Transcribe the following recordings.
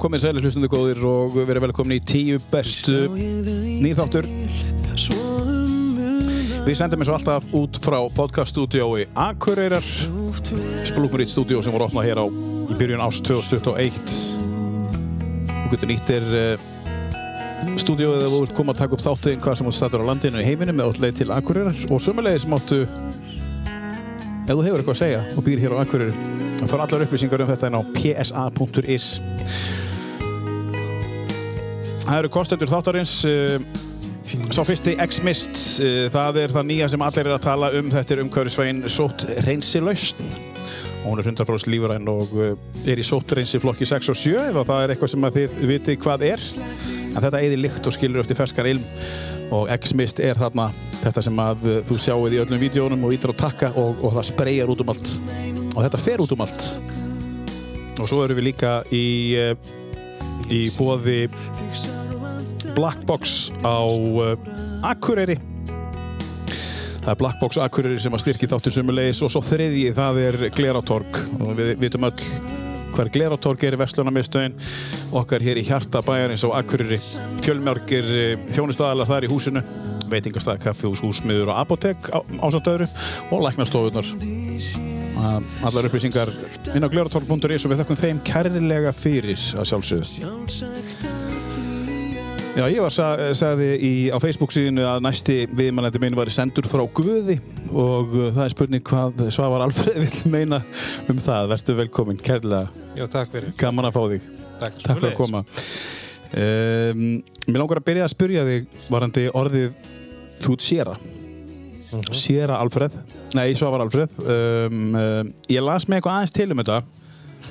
komið sæli hlustundu góðir og verið velkomin í tíu bestu nýðáttur. Við sendum eins og alltaf út frá podcaststúdiói Akureyrar, Splúkmurít stúdió sem voru opnað hér á í byrjun ást 2021. Þú getur nýttir uh, stúdióið eða þú vilt koma að taka upp þáttuðin hvað sem þú stættur á landinu í heiminu með átt leið til Akureyrar og sömulegis máttu ef þú hefur eitthvað að segja og býr hér á Akureyri Það fara allar upplýsingar um þetta inn á psa.is Það eru kostendur þáttarins uh, Sá fyrsti X-Mist uh, það er það nýja sem allir er að tala um þetta er umhverfisvægin sótt reynsilaust og hún er 100% lífuræn og uh, er í sótt reynsi flokki 6 og 7 ef það er eitthvað sem að þið viti hvað er. En þetta eðir lykt og skilur eftir ferskan ilm. Og X-Mist er þarna þetta sem að þú sjáuð í öllum vídjónum og ítar á takka og, og það spreyjar út um allt. Og þetta fer út um allt. Og svo erum við líka í í bóði Blackbox á Akureyri. Það er Blackbox Akureyri sem að styrki þáttir sumulegis og svo þriðji það er Gleratorg og við vitum öll hver Gleratorg er í Vestlunarmiðstöðin okkar hér í hjarta bæjarins á Akureyri. Fjölmjörgir þjónustadalega þar í húsinu. Veitingastæð, kaffihús, húsmiður og apotek ásagt öðru. Og læknastofunar allar upplýsingar inn á gleratorg.is og við þakkum þeim kærlega fyrir að sjálfsögðu Já, ég var sagði í, á Facebook síðinu að næsti viðmælandi minn var sendur frá Guði og uh, það er spurning hvað Svavar Alfreð vil meina um það. Verður velkomin, kærlega. Já, takk fyrir. Gaman að fá þig. Takk, takk fyrir að koma. Um, mér langar að byrja að spyrja þig varandi orðið þú ert Uh -huh. Séra Alfreð. Nei, Svavar Alfreð. Um, um, ég las mig eitthvað aðeins til um þetta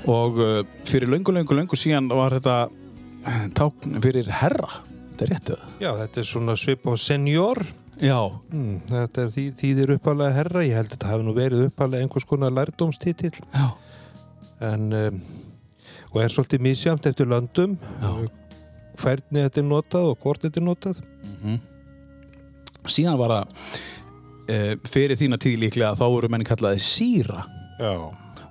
og uh, fyrir löngu, löngu, löngu síðan var þetta tákn fyrir herra. Þetta er réttið? Já, þetta er svona svip á senjór. Já. Mm, þetta er því, þýðir uppalega herra. Ég held að þetta hafi nú verið uppalega einhvers konar lærdómstitill. Já. En, um, og er svolítið mísjamt eftir löndum. Já. Hvernig þetta er notað og hvort þetta er notað. Mm -hmm. Síðan var það e, fyrir þína tíð líklega þá voru menni kallaði síra. Já.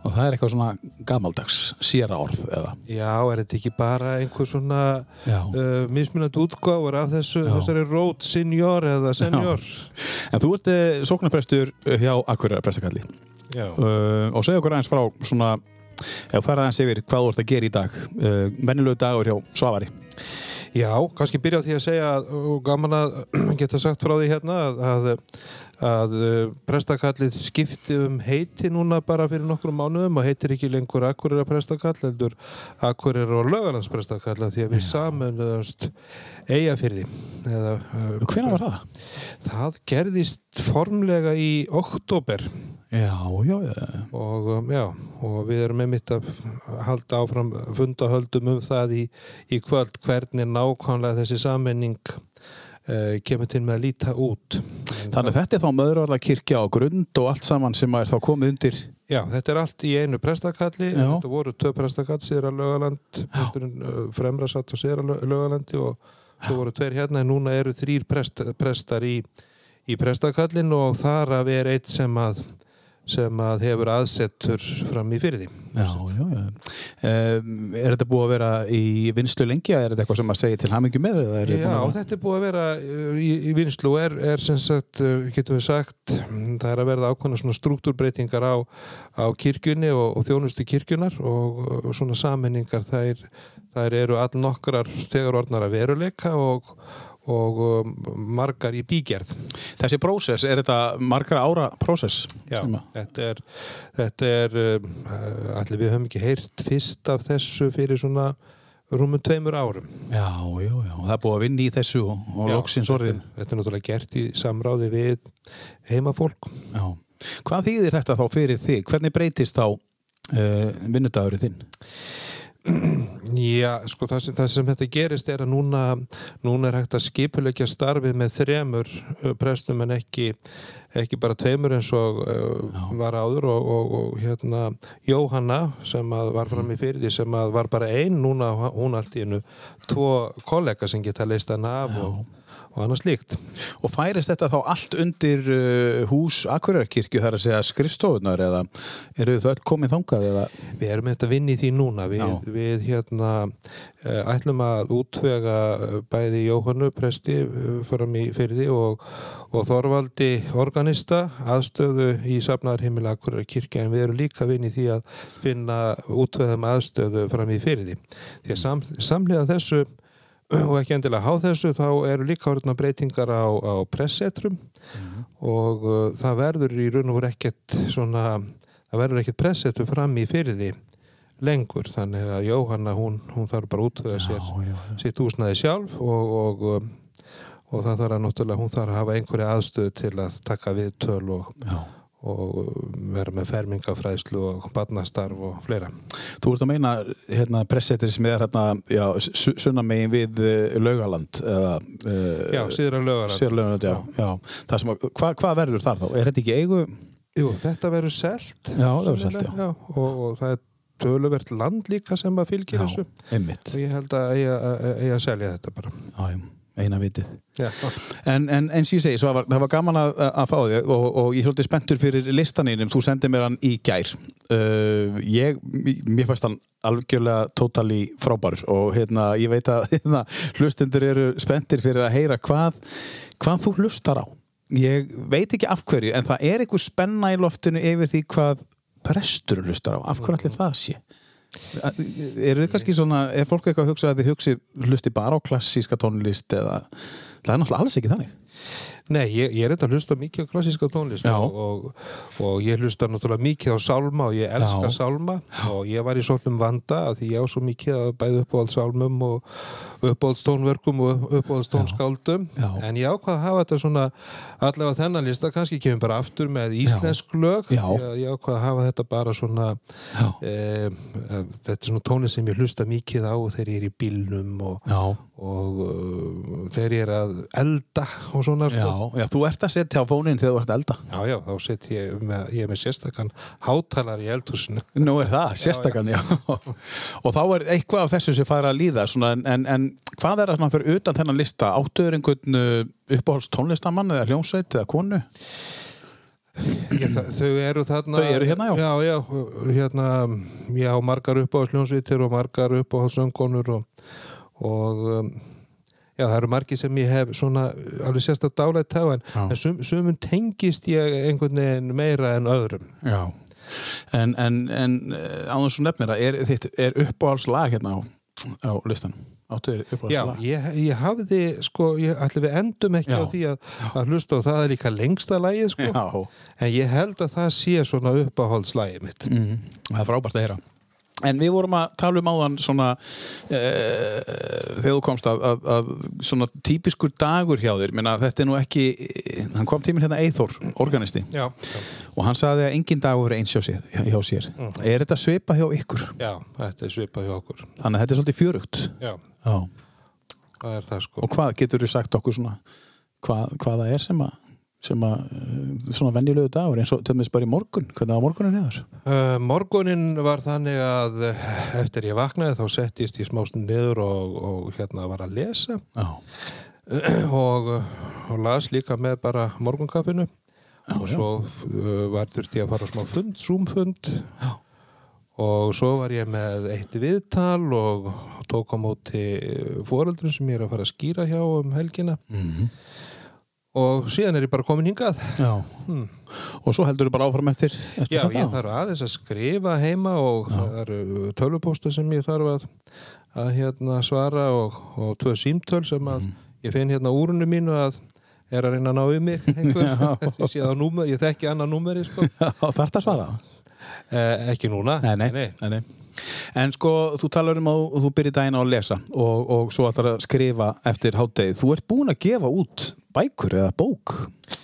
Og það er eitthvað svona gamaldags síra orð eða? Já, er þetta ekki bara einhver svona uh, mismunandi útgáður af þessu, þessari rót senior eða senior? Já. En þú ert uh, sóknarprestur hjá Akureyra prestakalli uh, og segja okkur aðeins frá svona, ef fara aðeins yfir hvað þú ert að gera í dag, vennilögu dagur hjá Svavari. Já, kannski byrja á því að segja og gaman að geta sagt frá því hérna að, að að prestakallið skipti um heiti núna bara fyrir nokkrum mánuðum og heitir ekki lengur Akureyra prestakall heldur Akureyra og Lögalands prestakall því að við samanumst eigafyrði Hvernig var það? Það gerðist formlega í oktober Já, já, já. Og, já, og við erum einmitt að halda áfram fundahöldum um það í, í kvöld hvernig nákvæmlega þessi sammenning kemur til með að líta út. Þannig að þetta er þá möðurvarla kirkja á grund og allt saman sem er þá komið undir? Já, þetta er allt í einu prestakalli. Þetta voru tvö prestakall, Sýra Lögaland, uh, Fremrasatt og Sýra Lögalandi og svo voru tveir hérna en núna eru þrýr prest, prestar í, í prestakallin og þar að vera eitt sem að sem að hefur aðsettur fram í fyrir því. Já, já, já. Um, er þetta búið að vera í vinslu lengi eða er þetta eitthvað sem að segja til hamingi með? Já, að... þetta er búið að vera í, í vinslu er, er sem sagt, getur við sagt, það er að verða ákveðna svona struktúrbreytingar á, á kirkjunni og, og þjónustu kirkjunar og, og svona sammenningar þær, þær eru all nokkrar þegar orðnar að veruleika og og um, margar í bígerð. Þessi prósess, er þetta margar ára prósess? Já, þetta er, þetta er um, allir við höfum ekki heyrt fyrst af þessu fyrir svona rúmum tveimur árum. Já, já, já, það er búið að vinna í þessu og, og loksins orðin. Þetta, þetta er náttúrulega gert í samráði við heimafólk. Já, hvað þýðir þetta þá fyrir þig? Hvernig breytist þá uh, vinnudagurinn þinn? Já, sko það sem, það sem þetta gerist er að núna, núna er hægt að skipulegja starfið með þremur prestum en ekki, ekki bara tveimur eins og uh, var áður og, og, og hérna Jóhanna sem var fram í fyrir því sem var bara einn, núna hún allt í hennu tvo kollega sem geta leist hann af og, og annað slíkt. Og færist þetta þá allt undir uh, hús Akureyrakirkju þar að segja skrifstofunar eða eru þau öll komið þangað eða? Við erum eftir að vinna í því núna. Við, við hérna eh, ætlum að útvega eh, bæði Jóhannu presti eh, fram í fyrði og, og Þorvaldi organista aðstöðu í safnaðarheimil Akureyra kirkja en við erum líka að vinna í því að finna útveðum aðstöðu fram í fyrði. Því að sam, samlega þessu og ekki endilega há þessu þá eru líka orðna breytingar á, á pressetrum og uh, það verður í raun og voru ekkert svona, það verður ekkert pressetur fram í fyrði lengur þannig að Jóhanna hún, hún þarf bara að útvega sér já, já. sitt húsnaði sjálf og, og, um, og það þarf að náttúrulega hún þarf að hafa einhverja aðstöðu til að taka við töl og, já. Og vera með fermingafræðslu og barnastarf og fleira. Þú ert að meina hérna, pressetri sem er hérna, já, su- sunnan megin við uh, Laugaland eða uh, Já, að lögar Sér Laugaland, já, já. Sem hva, hvað verður þar þá? Er þetta ekki eigu? Jú, þetta verður selt Já, það verður selt. Og, og það er töluvert land líka sem að fylgir þessu einmitt. og ég held að eiga að selja þetta bara. Já, já, eina vitið. Já, En, en eins og ég segi, var, það var gaman að, að fá þig og, og ég er svolítið spenntur fyrir listaninum, þú sendið mér hann í gær. Uh, ég, mér fannst hann algjörlega totally frábær og hérna, ég veit að hérna, hlustendur eru spenntir fyrir að heyra hvað, hvað þú hlustar á. Ég veit ekki af hverju en það er einhver spenna í loftinu yfir því hvað presturinn hlustar á, af hverju allir það sé eru þið kannski svona er fólk eitthvað að hugsa að þið hugsi hlusti bara á klassíska tónlist eða það er náttúrulega alls ekki þannig Nei, ég, ég er þetta að hlusta mikið á klassíska tónlist og, og, og ég hlusta náttúrulega mikið á sálma og ég elska Já. sálma og ég var í svolum vanda að því ég á svo mikið að bæði uppáhalds sálmum og uppáhalds tónverkum og uppáhalds tónskáldum en ég ákvað að hafa þetta svona allavega þennan lista, kannski kemur bara aftur með íslensk lög ég ákvað að hafa þetta bara svona Já, e, þetta er svona tónlist sem ég hlusta mikið á þegar ég er í bílnum og, og uh, þegar ég er að elda og svona já, sko. já þú ert að setja á fónin þegar þú ert að elda Já, já, þá set ég með, ég er með sérstakann hátalar í eldhúsinu. Nú er það, sérstakann, já, og þá er eitthvað af þessu sem fær að líða svona, en, en, en hvað er það svona fyrir utan þennan lista áttuður einhvern uh, uppáhalds tónlistamann eða hljómsveit eða konu Ég, þau eru þarna... Þau eru hérna, já. Já, já, hérna, já, margar uppáhaldsljónsvitir og margar uppáhaldssöngonur og, og um, já, það eru margir sem ég hef svona alveg sérstætt dálætt á en, en sum, sumun tengist ég einhvern veginn meira en öðrum. Já, en, en, en á þessu nefnir að er, þitt, er uppáhalds lag hérna á, á listanum Já, ég, ég hafði, sko, ég ætli við endum ekki Já. á því að, að hlusta og það er líka lengsta lagið, sko. Já, En ég held að það sé svona uppáhaldslægið mitt. mm, það er frábært að heyra En við vorum að tala um áðan svona e, þegar þú komst að, að, að svona típiskur dagur hjá þér Minna, þetta er nú ekki, hann kom tíminn hérna Eithor, organisti Já, já, og hann sagði að engin dagur er eins hjá sér, hjá sér. Er þetta svipa hjá ykkur? já, þetta er svipað hjá okkur. Þannig að þetta er svolítið fjörugt Já, Já. það er það sko. Og hvað getur þú sagt okkur svona hvað, hvað það er sem að sem að eh, svona venjulegu dagur eins og tömmis bara í morgun, hvernig var morgunin hefur? Uh, morgunin var þannig að eh, eftir ég vaknaði þá settist ég smástund niður og, og hérna var að lesa. Já, og, og las líka með bara morgunkaffinu. Og já. svo uh, var þurfti að fara smá fund, zoom-fund. Já. og svo var ég með eitt viðtal og tók á móti fóreldrum sem ég er að fara að skýra hjá um helgina. Mm og síðan er ég bara komin hingað já. hmm. Og svo heldur þú bara áfram eftir, eftir Já, ég þarf aðeins að skrifa heima og það eru tölvupósta sem ég þarf að, að hérna svara og, og tvö símtöl sem að Mhm. ég finn hérna úrunni mínu að er að reyna að ná í mig einhver, Já. ég það þekki annað númeri sko, Já, þarf þetta að svara? eh, ekki núna nei, nei, nei. En sko, þú talar um að þú byrjir daginn á að lesa og, og svo ætlar að skrifa eftir háttegið. Þú ert búin að gefa út bækur eða bók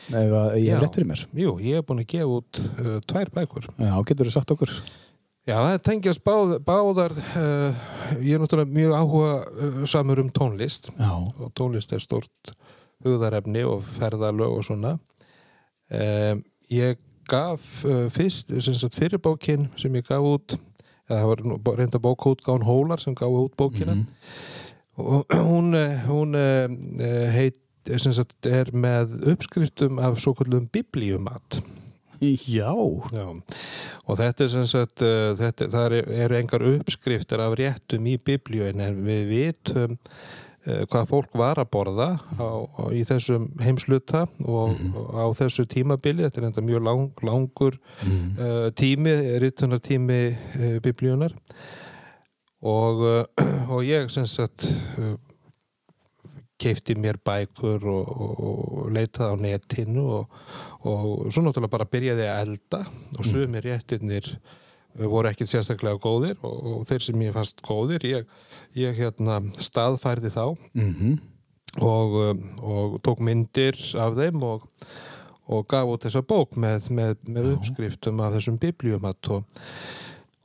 ef að ég hef rétt fyrir mér. Jú, ég er búin að gefa út uh, tvær bækur Já, getur þú sagt okkur? Já, það tengjast báð, báðar uh, ég er náttúrulega mjög áhuga uh, samur um tónlist Já, og tónlist er stort hugðarefni og ferðalög og svona um, ég gaf uh, fyrst, sem sagt fyrir bókin sem ég gaf út eða það var reynda bókútgáðan Hólar sem gaf út bókina Mhm. og hún, eh, hún uh, heit, sem sagt, er með uppskriftum af svo kallum biblíumat Já. Já, og þetta er sem sagt, uh, þetta, það eru er engar uppskriftir af réttum í biblíun en við vitum hvað fólk var að borða á, á, í þessum heimsluta og á þessu tímabili, þetta er enda mjög lang, langur uh, tími, rittunar tími uh, biblíunar og, uh, og ég sem sagt uh, keipti mér bækur og, og, og leitaði á netinu og, og svo náttúrulega bara byrjaði að elda og sumir réttirnir uh, voru ekkit sérstaklega góðir og, og þeir sem ég fannst góðir ég, ég hérna staðfærði þá. Mm og, um, og tók myndir af þeim og, og gaf út þessa bók með, með, með uppskriftum af þessum biblíumat og,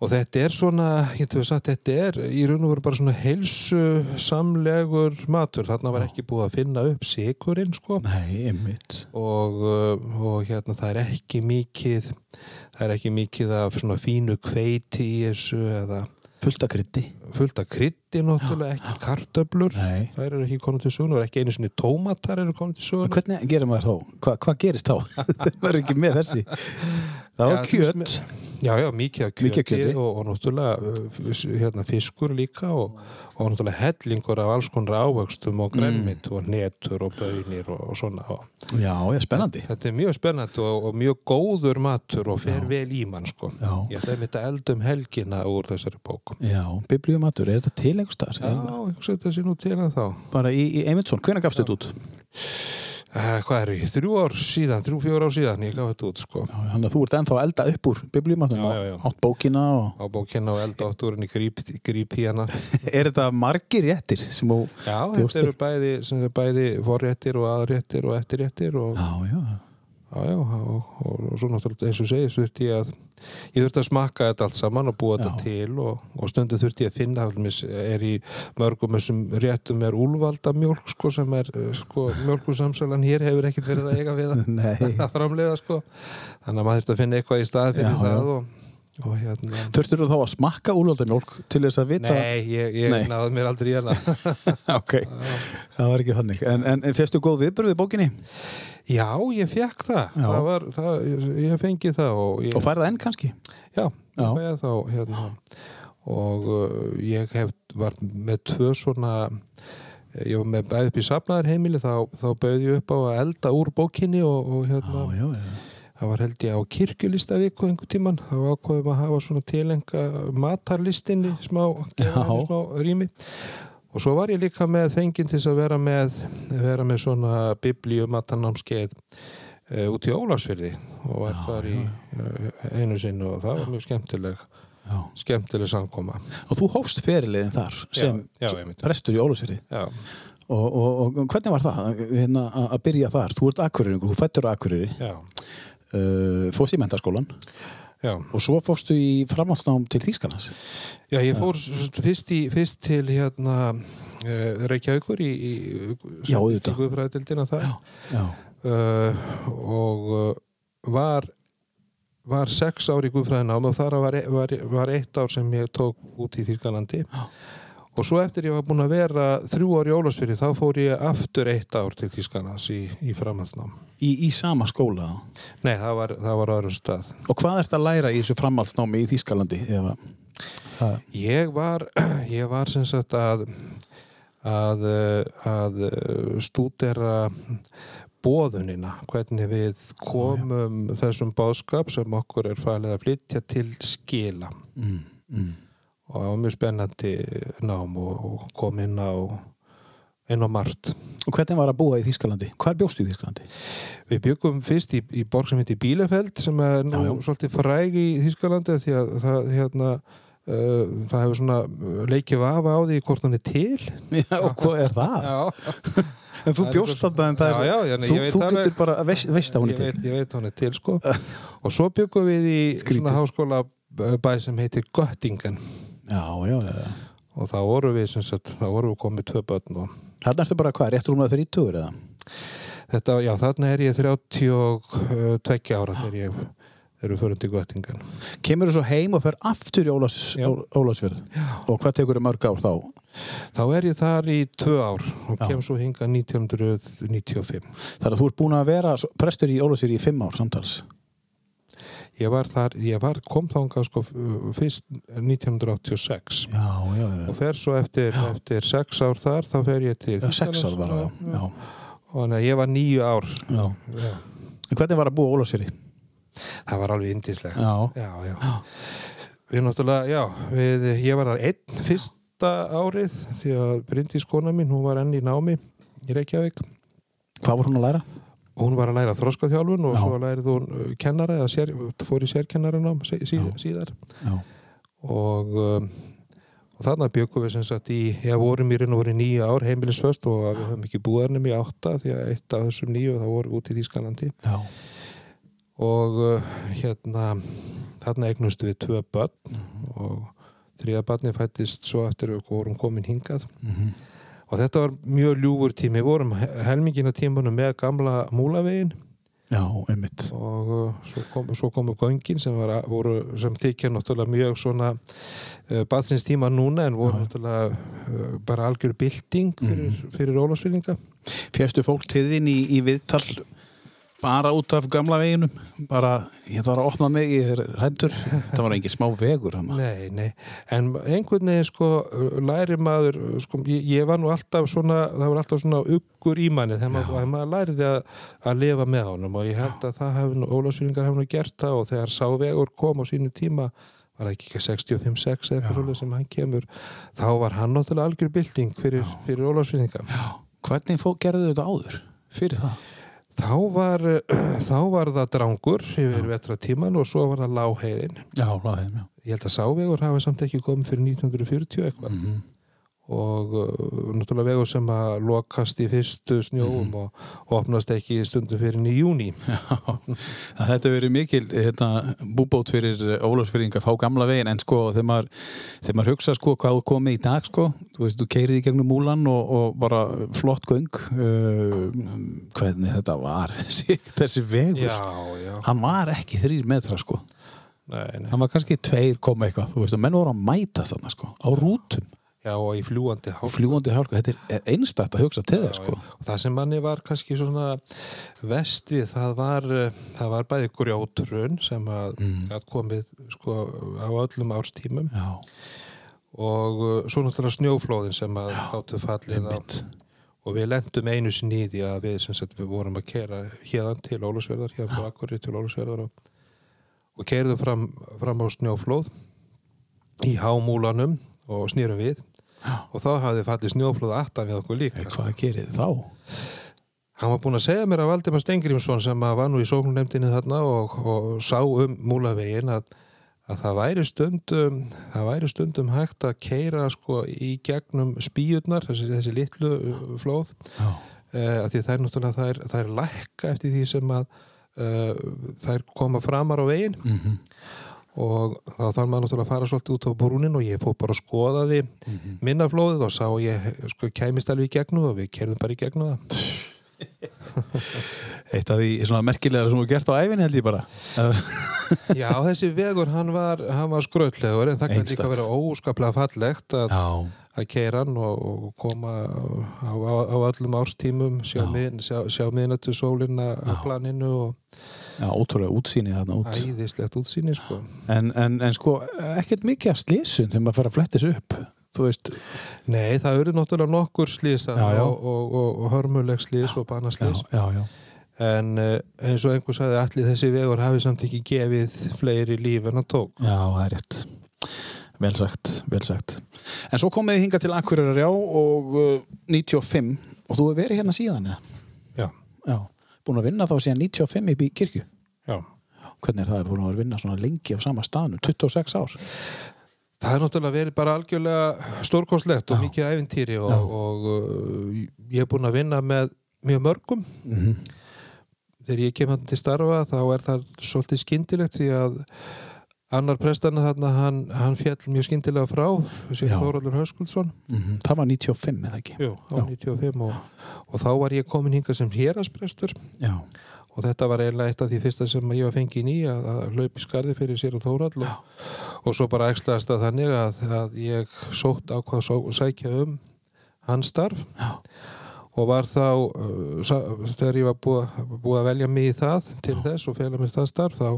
og þetta er svona, ég þú veist að þetta er í raun og veru bara svona heilsu samlegur matur, þarna var ekki búið að finna upp sikurinn sko. Nei, einmitt. og, uh, og hérna það er ekki mikið það er ekki mikið af svona fínu kveiti í þessu eða Fullt að krytti. fullt af krytti náttúrulega, ekki kartöblur Nei. þær eru ekki komin til sögunar, ekki einu sinni tómatar eru komin til sögunar Hvernig gerir maður þá? Hva, hvað gerist þá? Það var ekki með þessi. Það var Já, þú veist, kjöt. Já, já, mikið af kjöti, kjöti. Og, og náttúrulega uh, hérna, fiskur líka og, og náttúrulega hellingur af alls konar ávöxtum og gremmit og netur og bönir og, og svona Já, já, spennandi. þetta er mjög spennandi og, og mjög góður matur og fer vel í mann sko. Já. Ég mitt að eldum helgina úr þessari bók Já, biblíumatur, er þetta til einhvers þar? Já, ég hugsa þetta sé nú til en þá Bara í, í Eymundsson, hvenær gafstu þetta út? Uh, Hvað er ég? Þrjú ár síðan, þrjú, fjór ár síðan ég gaf þetta út sko Þannig að þú ert ennþá elda upp úr já. átt bókina og... á bókina og eldátturinn í gríp, gríp í hana Er þetta margir réttir sem þú... Já, þetta eru bæði, bæði forréttir og aðréttir og eftirréttir og, Já, já, já, já, og, og, og svo náttúrulega eins og segist þurfti ég að ég þurfti að smakka þetta allt saman og búa Já. þetta til og, og stundu þurfti ég að finna er í mörgum þessum réttum er úlvalda mjólk sko sem er eh, sko mjólkursamsalan hér hefur ekkert verið að eiga við að, framleiða sko. Þannig að maður þurfti að finna eitthvað í staðin fyrir það og hérna Þurftur þú þá að smakka úrlóðamjólk til þess að vita... Nei, ég, ég náði mér aldrei í hana ok, það var ekki þannig. En, en, fyrstu góð viðbröð við bókinni Já, ég fekk það, það var, það, ég, ég fengi það og ég, og færða enn kannski? já, Já. þá hérna, og uh, ég hef, var með tvö svona ég var með bæði upp í safnaðarheimili þá, þá bauði ég upp á að elda úr bókinni og, og hérna, já, já. Það var held ég á kirkjulistavíku einhver tíman, þá ákvaðum að hafa svona tilenga matarlistinni smá, Já. smá rými og svo var ég líka með fenginn til að vera með vera með svona biblíu matarnámskeið uh, út í Ólafsfyrði og var Já, þar í uh, einu sinni og það var mjög skemmtileg já. skemmtileg samkoma Og þú hófst feriliðin þar sem já, já, prestur í. Já, Og, og, og hvernig var það hérna, að byrja þar? Þú ert akkurýringur, þú fættur akkurýri, já, uh, fórst í mentaskólan já. og svo fórstu í framhaldsnám til Þýskarnas. Já, ég fór fyrst, í, fyrst til hérna uh, Reykjavíkur í, í auðvitað. Guðfræðildina það Já, já, uh, og var var sex ár í Guðfræðinám og þar var, var, var eitt ár sem ég tók út í Þýrskalandi Já. Og svo eftir ég var búin að vera þrjú ár í Ólafsfyrði þá fór ég aftur eitt ár til Þýrskalans í, í framhaldsnám í, í sama skóla. Nei, það var, það var öðrum stað Og hvað ert að læra í þessu framhaldsnámi í? Það, Ég var, ég var sem sagt að að, að stúdera bóðunina, hvernig við komum þessum báðskap sem okkur er falið að flytja til skila mm, mm. Og það var mjög spennandi nám og, kom inn á inn á margt. Og hvernig var að búa í Þýskalandi? Hvað bjóstu í Þýskalandi? Við byggum fyrst í, í borg sem heitir Bílefeld sem er nú Já, já. svolítið fræg í Þýskalandi því að það, hérna, uh, það hefur svona leikið vafa á því hvort hann er til. Já, og hvað er það? Já, En þú bjóst þarna en það er Já, já, já, þú, ég þú alveg- getur bara að veist, veist að hún er ég til. veit, ég veit hann er til sko og svo byggum við í Skrítið. svona háskóla bæ sem heitir Göttingen Já, já, já. og þá vorum við sagt, þá vorum við komið tvö börn og Þarna ertu bara hvað, rétt rúmlega þrítugur eða? þetta, já þarna er ég 32 ára þegar ég við förum til Göttingan Kemur þú svo heim og fer aftur í. Ólafsfjörð og hvað tekur þau mörg ár þá? þá er ég þar í tvö ár og Já. kem svo hinga 1995 Þar að þú ert búin að vera prestur í Ólafsfjörð í fimm ár samtals ég var þar, ég var, kom þangað sko fyrst 1986 Já, já, já, og fer svo eftir, eftir sex ár þar þá fer ég til sex ár var það og þannig að ég var nýju ár. Já. Já. En hvernig var að búa Ólafsfjörði? það var alveg indislegt við náttúrulega, já við, ég var þar einn fyrsta árið því að Bryndís kona mín hún var enn í námi í Reykjavík. Hvað var hún að læra? Og hún var að læra þroskaþjálfun og Já. svo lærið hún uh, kennara eða sér, fór í Já. síðar Já, og, um, og þarna byggum við sem sagt í, ég vorum í raun og voru nýju ár heimilisföst og við höfum ekki búið hennum í átta því að eitt af þessum nýju þá vorum við út í Þýskalandi já, og uh, hérna þarna eignustu við tvö börn Mhm. og þriða barni fættist svo eftir við vorum komin hingað mhm, og þetta var mjög ljúfur tími við vorum helmingina tímanum með gamla múlavegin já, einmitt og uh, svo, kom, svo komu göngin sem, sem þykja náttúrulega mjög svona uh, badsins tíma núna en voru Já. náttúrulega uh, bara algjör bylting fyrir, Mhm. fyrir Ólafsfyrninga Férstu fólk til þín í, í viðtal bara út af gamla veginum. Bara, ég þarf að opna mig ég er hændur, það var engin smá vegur hann. Nei, nei, en einhvern veginn sko læri maður sko, ég, ég var nú alltaf svona það var alltaf svona uggur í manni þegar maður, maður læriði að, að lifa með honum. Og ég held að það hefði nú Ólafsfyrningar hefði gert það og þegar sá vegur kom á sínu tíma var það ekki 65-6 eða eitthvað svolítið sem hann kemur þá var hann náttúrulega algjör bylting fyrir, fyrir Ólafsfyrninga Hvernig fó, gerðu þetta áður? Fyrir það? Þá var, þá var það drangur yfir vetratíman og svo var það láheiðin Já, láðið, já. ég held að sávegur hafi samt ekki komið fyrir 1940 eitthvað. Mm og uh, náttúrulega vegur sem að lokast í fyrstu snjóum Mhm. og, og opnast ekki stundum fyrir í júni Já, það þetta verið mikil hérna, búbót fyrir Ólafsfyrring að fá gamla veginn en sko þegar maður, þegar maður hugsa sko hvað þú komið í dag sko þú veist, þú keirið í gegnum múlan og, og bara flott göng uh, hvernig þetta var þessi, þessi vegur. Já hann var ekki þrýr metra sko. Nei, nei. hann var kannski tveir koma eitthvað þú veist menn voru að mætast þarna sko á rútum já og í fljúandi og hálka fljúandi hálka, þetta er einstætt að hugsa til það sko. og það sem manni var kannski svona vest við, það var það var bæði grjótrun sem að Mm. komið sko á öllum árstímum. Já, og uh, svo náttúrulega snjóflóðin sem að þáttu fallið á. og við lendum einu því að við sem sagt við vorum að kera hérðan til Ólusverðar, hérðan frá Akkurri til Ólusverðar og, og keirðum fram, fram á snjóflóð í hámúlanum og snýrum við. Og þá hafði fallið snjóflóð aftan við okkur líka. Hvað gerir þá? Hann var búinn að segja mér að Valdimar Stengrimsson sem var nú í sóknunemdini þarna og, og sá um múlavegin að, að það væri stundum það væri stundum hægt að keira sko í gegnum spýjurnar þessi, þessi litlu uh, flóð Já, uh, því það er náttúrulega það er, það er lækka eftir því sem að uh, þær koma framar á veginn mm og þá þarf maður náttúrulega að fara svolítið út á brúnin og ég fór bara að skoða því Mhm. minna flóðið og sá ég sko kæmist alveg í gegnum og við kerðum bara í gegnum það. Eitt af því svona merkilega sem þú gert á æfinni held ég bara. Já, þessi vegur hann var, var skröldlegur en það kann líka vera óskaplega fallegt að, að keira hann og, og koma á, á, á öllum árstímum sjá, Já. mið, sjá, sjá miðnættu sólina á planinu og já, ótrúlega útsýni þarna út. Æðislegt útsýni sko. en, en, en sko, ekkert mikið af slísun þegar maður fer að flettis upp Nei, það eru náttúrulega nokkur slís og, og, og, og hörmuleg slís og banaslís já, já en uh, eins og einhver sagði allir þessi vegur hafi samt ekki gefið fleiri líf en hann tók. Já, það er rétt. Vel sagt, vel sagt. En svo komið þið hinga til Akureyrar já og uh, 95 og þú hefur verið hérna síðan eða? Já, Já, búin að vinna þá síðan 95 upp í kirkju já Hvernig er það búin að vinna svona lengi á sama staðnum, 26 ár Það er náttúrulega verið bara algjörlega stórkostlegt og Já. mikið æfintýri og, og uh, ég er búinn að vinna með mjög mörgum. mm -hmm. Þegar ég kem hann til starfa þá er það svolítið skyndilegt því að annar prestana þarna hann, hann fjall mjög skyndilega frá. Þóraldur Höskuldsson, Það var 95 eða ekki Jú, á Já. 95 og, og þá var ég komin hinga sem hérasprestur og þetta var eiginlega eitt af því fyrsta sem ég var fengið í að, að hlaupi skarði fyrir sér og Þórald og, og svo bara ekslaðast að þannig að, að ég sótt ákvað að sækja um hans starf Já. Og var þá uh, þegar ég var búið, búið að velja mig í það til þess og fela mér það starf þá,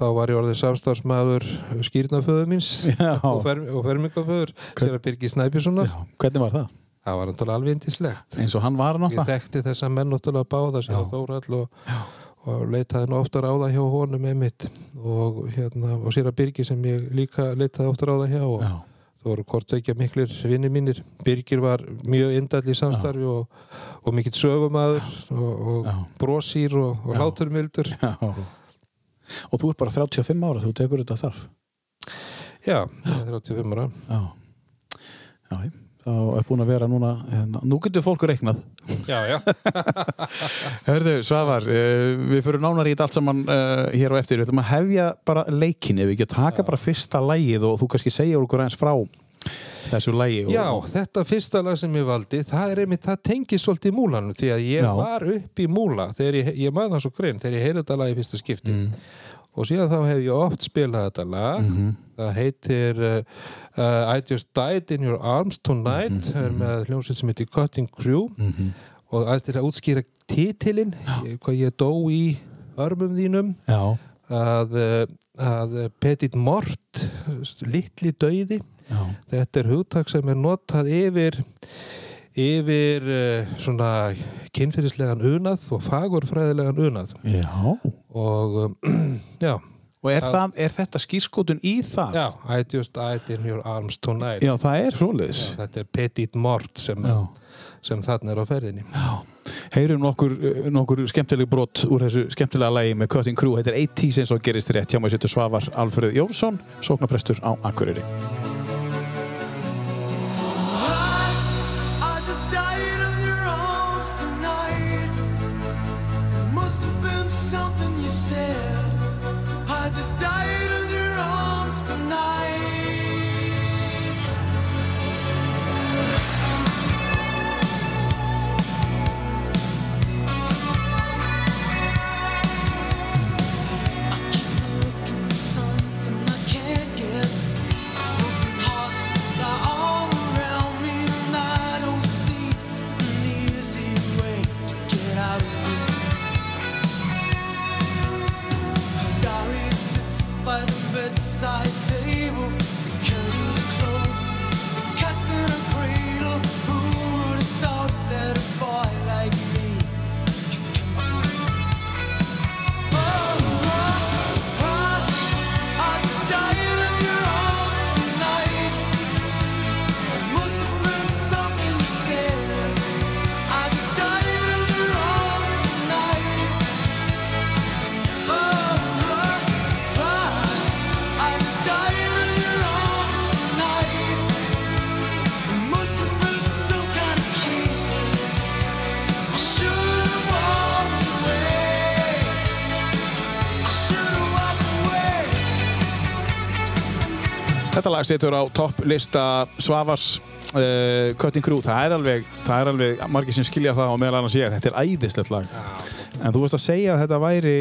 þá var ég orðin samstarfsmaður skýrnaföðu míns Já. og, fer, og fermingaföður sér að Birgi Snæbjörnssonar. Já, hvernig var það? það var náttúrulega alveg indislegt Eins og hann var ég náttúrulega þekkti þessa menn náttúrulega báða sér að Þórald og, og leitaði nú ofta ráða hjá honum einmitt. Og, hérna, og sér að Birgi sem ég líka leitaði ofta ráða hjá og Já, það voru hvort ekki miklir vinni mínir. Birgir var mjög indall í samstarfi og, og mikill sögumæður og, og Já. brósýr og, og Já. láturmildur já. Og þú ert bara 35 ára, þú tekur þetta þarf? Já, er 35 ára. Já, já, þá er búin að vera núna hérna. Nú getur fólk reiknað já, já, Hörðu, Svavar, uh, við fyrir nánar í þetta allt saman uh, hér á eftir Við ætlum að hefja bara leikin ef við ekki að taka bara fyrsta lægið og þú kannski segja okkur aðeins frá þessu lægi og, já, þetta fyrsta lag sem ég valdi það er einmitt, það tengið svolítið múlanum því að ég Já. var upp í múla þegar ég, ég maður það svo grein, þegar ég heyrði þetta lag í fyrsta skipti Mm. Og síðan þá hef ég oft spilað þetta lag. Mhm. það heitir uh, I Just Died in Your Arms Tonight Mhm, er með hljómsveit sem heitir Cutting Crew. Mhm. og aðeins til að útskýra titilinn hvað ég dó í örmum þínum. Já, að, uh, að Petit Mort litli já, þetta er hugtak sem er notað yfir yfir uh, svona kynfyrirslegan unað og fagurfræðilegan unað. Já. Og um, já, Og er, það, er þetta skýrskotun í það? já I just died in your arms tonight. Já, það er svoleiðis. Þetta er Petit Mort sem, sem þarna er á ferðinni. Já. Heyrum nokkur, eh, nokkur skemmtileg brot úr þessu skemmtilega lægi með Cutting Crew. Þetta er 80s eins og gerist rétt hjá mig setur Svavar Alfreð Jónsson sóknaprestur á Akureyri lag setur á topp lista Svavars uh, Cutting Crew. Það er alveg, það er alveg margir sem skilja það og meðal annars ég, þetta er æðislegt lag. En þú veist að segja að þetta væri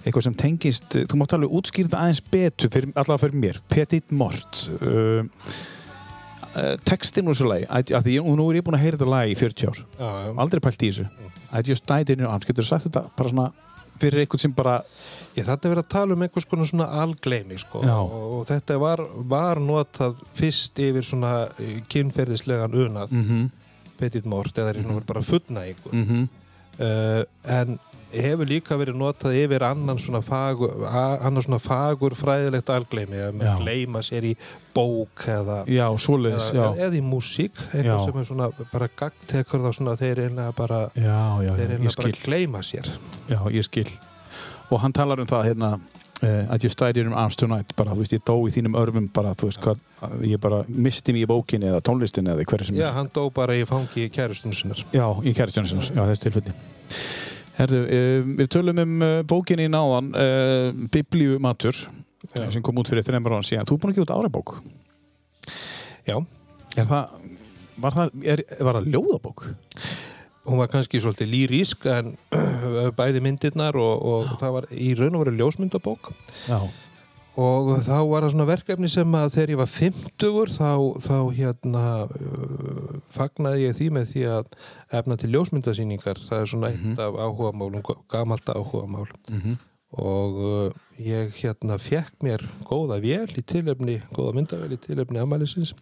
eitthvað sem tengist þú mátt alveg útskýrta aðeins betur fyrir, allavega fyrir mér, Petit Mort uh, uh, textin úr þessu lagi, að að því nú er ég búinn að heyra þetta lag í 40 ár. Aldrei pælt í þessu. I just died in your arms, getur þú sagt þetta bara svona fyrir eitthvað sem bara Ég þetta er verið að tala um einhvers konar svona algleimi sko. Og, og þetta var, var notað fyrst yfir svona eh, kynferðislegan unað mm -hmm, Petit Mort eða er mm bara fullnægingu mm uh, en hefur líka verið notað yfir annan svona fagur, annan svona fagur fræðilegt algleimi að maður gleyma sér í bók eða, já, svoleiðis eða, já, eða í músík eitthvað Já. sem er svona bara gagtekur þá svona þeir einlega bara já, þeir ég einlega bara gleyma sér. Já, ég skil. Og hann talar um það hérna I just died in your arms tonight bara, þú veist, ég dó í þínum örmum bara, þú veist, hvað, ég bara misti mig í bókinni eða tónlistinni eða hverju sem Já, hann dó bara í fangi kærustunum sinnar. Já, í kæristjónusins, já, þessi tilfelli. Herðu, uh, við tölum um uh, bókinni í náðan, Biblíumatur, Já. sem kom út fyrir þreymur ára síðan. Þú er búin að gefa út árabók. Já, Er það, var það, er, var það ljóðabók? hún var kannski svolítið lýrísk en bæði myndirnar og, og það var í raun og veru ljósmyndabók Já. Og þá var það svona verkefni sem að þegar ég var 50 þá, þá hérna uh, fagnaði ég því með því að efna til ljósmyndasýningar. Það er svona eitt af áhugamálum gamalt áhugamál. Mhm. og uh, ég hérna fekk mér góða vél í tilefni góða myndavél í tilefni afmælisins.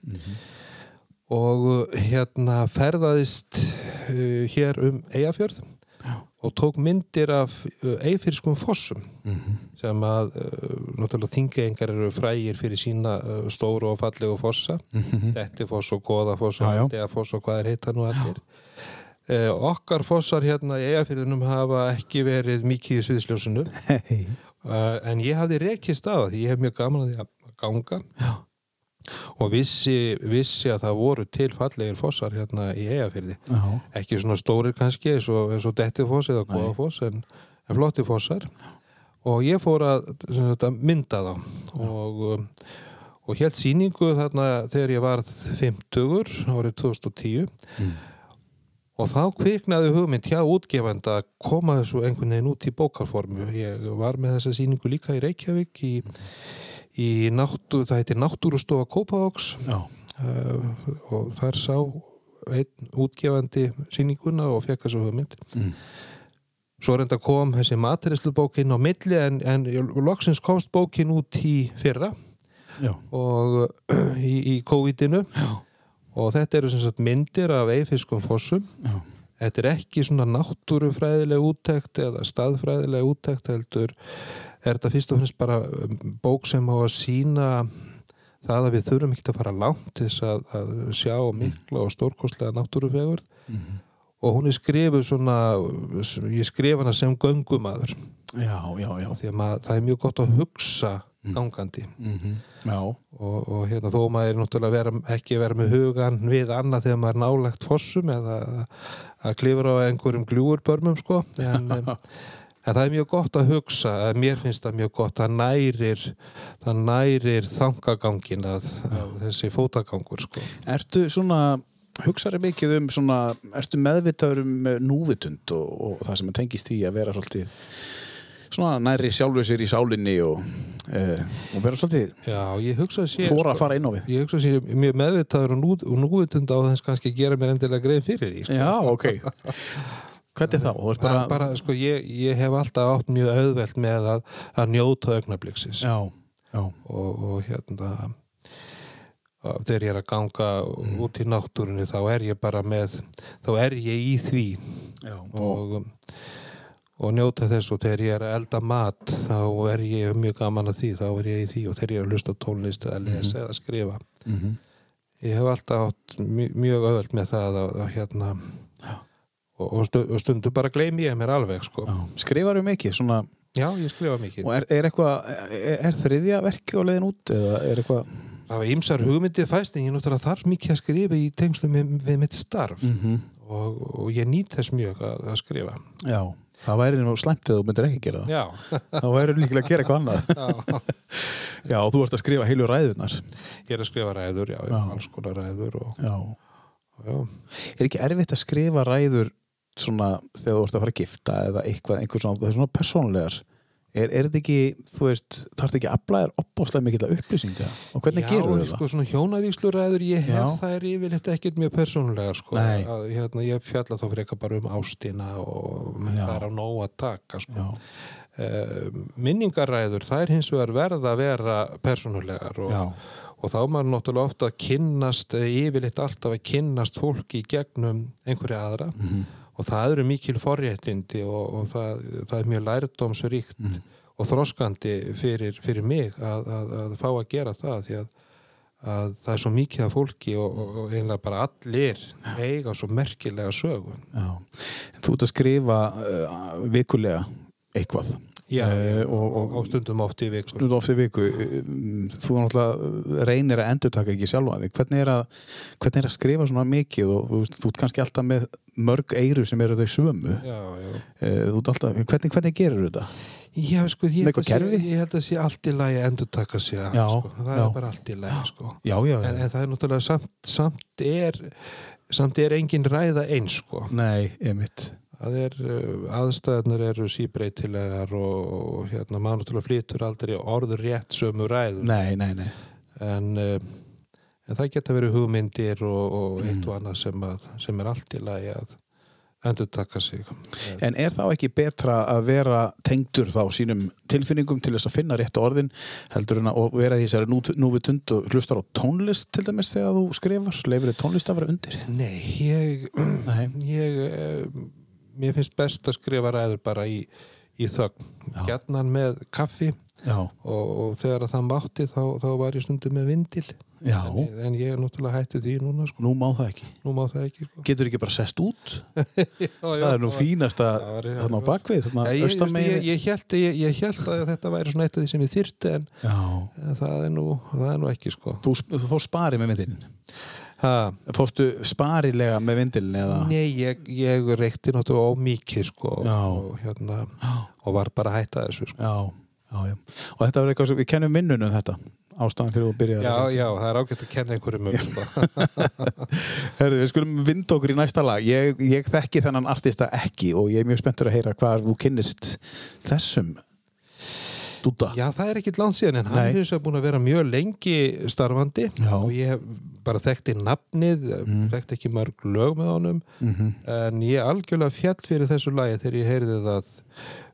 Og uh, hérna ferðaðist uh, hér um Eyjafjörð. Og tók myndir af uh, Eyfyrskum fossum Mhm. sem að uh, náttúrulega þingeengar eru frægir fyrir sína uh, stóru og fallegu fossa Mhm. Dettifoss og Goðafoss og Deafoss og hvað er heita nú allir uh, okkar fossar hérna í Eyjafjörðunum hafa ekki verið mikið í sviðsljósinu Hei. uh, en ég hafði rekist á það ég hef mjög gaman að ganga Já. Og vissi, vissi að það voru til fallegir fossar hérna í Eyjafjörði Já. ekki svona stórir kannski eins og, eins og Dettifoss eða. Goðafoss en, en flotti fossar og ég fór að þetta, mynda þá og, um, og hélt sýningu þarna þegar ég varð 50 árið 2010 Mm. og þá kviknaði hugmynd hjá útgefanda að koma þessu einhvern veginn út í bókarformu ég var með þessa sýningu líka í Reykjavík í, í náttu, það heitir Náttúrustofa Kópavóks uh, og þar sá einn útgefandi sýninguna og fekk þessu hugmynd Mm. svo reynda kom þessi materislu bókin á milli en, en loksins komst bókin út í fyrra Já. og í, í COVID-inu og þetta eru sem sagt myndir af eifiskum fossum Já. þetta er ekki svona náttúrufræðileg úttekt eða staðfræðileg úttekt heldur er þetta fyrst og fremst bara um, bók sem á að sína það að við þurfum ekki að fara langt til þess að, að sjá mikla og stórkostlega náttúrufegur Mhm. og hún er skrifuð svona ég skrif hana sem göngumadur Já, já, já. því að maður, það er mjög gott að hugsa gangandi Mhm. Já. og, og hérna þó maður er náttúrulega vera, ekki vera með hugan við annað þegar maður er nálagt fossum eða að klifra á einhverjum gljúurbörmum sko en, en, það er mjög gott að hugsa að mér finnst það mjög gott að nærir það nærir þangagangin að, að þessi fótagangur sko. Ertu svona, hugsaður mikið um svona, ertu meðvitaður um eh, núvitund og, og það sem tengist því að vera svolítið svona næri sjálfur sér í sálinni og, uh, og vera svolítið hugsa að að fara inn á við? ég hugsa að sé mjög meðvitaður og, nú, og núvitund á þess kannski gera mér endilega greið fyrir því sko. Já, ok Hvernig þá? Bara, bara, sko, ég, ég hef alltaf átt mjög auðvelt með að, að njóta augnabliksins og, og hérna þegar ég er að ganga út í náttúrunni þá er ég bara með þá er ég í því. Já. Og, og njóta þess og þegar ég er að elda mat þá er ég mjög gaman að því þá er ég í því. Og þegar ég er að hlusta á tónlist eða lesa eða skrifa. Mhm. ég hef alltaf átt mjög, auðvelt með það að, að hérna. Og, og stu- og stundu bara gleymi ég mér alveg sko. já. Skrifaðu mikið svona já, ég skrifa mikið og er, er eitthvað, er, er þriðja verki á leiðin út eða er eitthvað það var ýmsar hugmyndið fæst en ég náttúrulega þarf mikið að skrifa í tengslum við, við mitt starf -hmm. og, og ég nýt þess mjög að, að skrifa Já, það væri nú slæmt eða þú myndir ekki gera það já, þá væri líklega að gera eitthvað annað já. Já, og þú ert að skrifa heilu ræðunar ég er að skrifa ræður já, Já. alls konar ræður og, Já já. Er ekki erfitt að skrifa ræður svona þegar þú ert að fara að gifta eða eitthvað, einhver svona, það er svona persónlegar er, er þetta ekki, þú veist þarf þetta ekki að afla þér opbáslega mikið upplýsinga og hvernig já, gerur það? sko, svona hjónavíkslu ræður ég hef Já. það er yfirleitt ekkert mjög persónulega sko, að, hérna, ég fjalla þá frekar bara um ástina og Já. það er á nóg að taka sko. Já, uh, minningaræður, það er hins vegar verða að vera persónulegar og, já, og þá er maður náttúrulega ofta að kynnast eða yfirleitt alltaf að kynnast fólki gegnum einhverja aðra Mhm. Og það eru mikil forréttindi og, og það, það er mjög lærdómsríkt Mhm. og þroskandi fyrir, fyrir mig að, að, að fá að gera það því að, að það er svo mikið af fólki og, og, og einlega bara allir eiga svo merkilega sögu já. En þú ert að skrifa uh, vikulega eitthvað Já, Eh, og, og- og, og stundum oft í vikur Stundum oft í viku. Um, þú náttúrulega reynir að endurtaka ekki sjálfa þig. Hvernig er, að, hvernig er að skrifa svona mikið og þú, þú ert kannski alltaf með mörg eiru sem eru þau sömu? Já, já. Eh, alltaf, hvernig, hvernig gerur þetta? Já, sko, ég, held sé, ég held að sé allt í lagi að endur taka sig Já, sko. það já. er bara allt í lagi sko. Já, já, en, en það er náttúrulega samt, samt er samt er engin ræða eins sko. Nei, einmitt Það er, uh, aðstæðarnar eru síbreytilegar og, og hérna maður náttúrulega flytur aldrei orður rétt sömu ræður Nei, nei, nei. En, uh, en það geta verið hugmyndir og, og eitt og annað sem, að, sem er allt í lagi að endur taka sig. En er þá ekki betra að vera tengdur þá sínum tilfinningum til þess að finna rétt orðin heldur en að vera í þessari nú, núvitund og hlustar á tónlist til dæmis þegar þú skrifar, leifir þið tónlist að vera undir? Nei, ég, Nei. ég uh, mér finnst best að skrifa ræður bara í, í þögn Já. gjarnan með kaffi Já, og, og þegar að það mátti þá, þá var ég stundum með vindil já, en, en ég er náttúrulega hættið því núna sko. nú má það ekki nú má það ekki sko. Getur ekki bara sest út? já, það er nú fínasta þarna á bakvið, þarna Já, ég, ég, ég, held, ég, held að þetta væri svona eitt af því sem ég þyrti en, Já, en það, er nú, það er nú ekki sko. þú, þú fórst spari með vindilin ha, Fórstu sparilega með vindilin eða? Nei, ég, ég reykti náttúrulega ómikið sko, og, hérna, og var bara að hætta þessu sko. já, já, já Og þetta var eitthvað sem við kennum vinnunum þetta ástæðan fyrir að byrja Já, já, það er ágætt að kenna einhverjum um. Herðu, við skulum vinda okkur í næsta lag ég, ég þekki þennan artista ekki og ég er mjög spenntur að heyra hvað þú kynnist þessum dúta Já, það er ekkit langt síðan en hann er hins vegar búin að vera mjög lengi starfandi Já. og ég hef bara þekkti nafnið, Mm. þekkti ekki mörg lög með honum mm en ég algjörlega fjall fyrir þessu lagi þegar ég heyrði það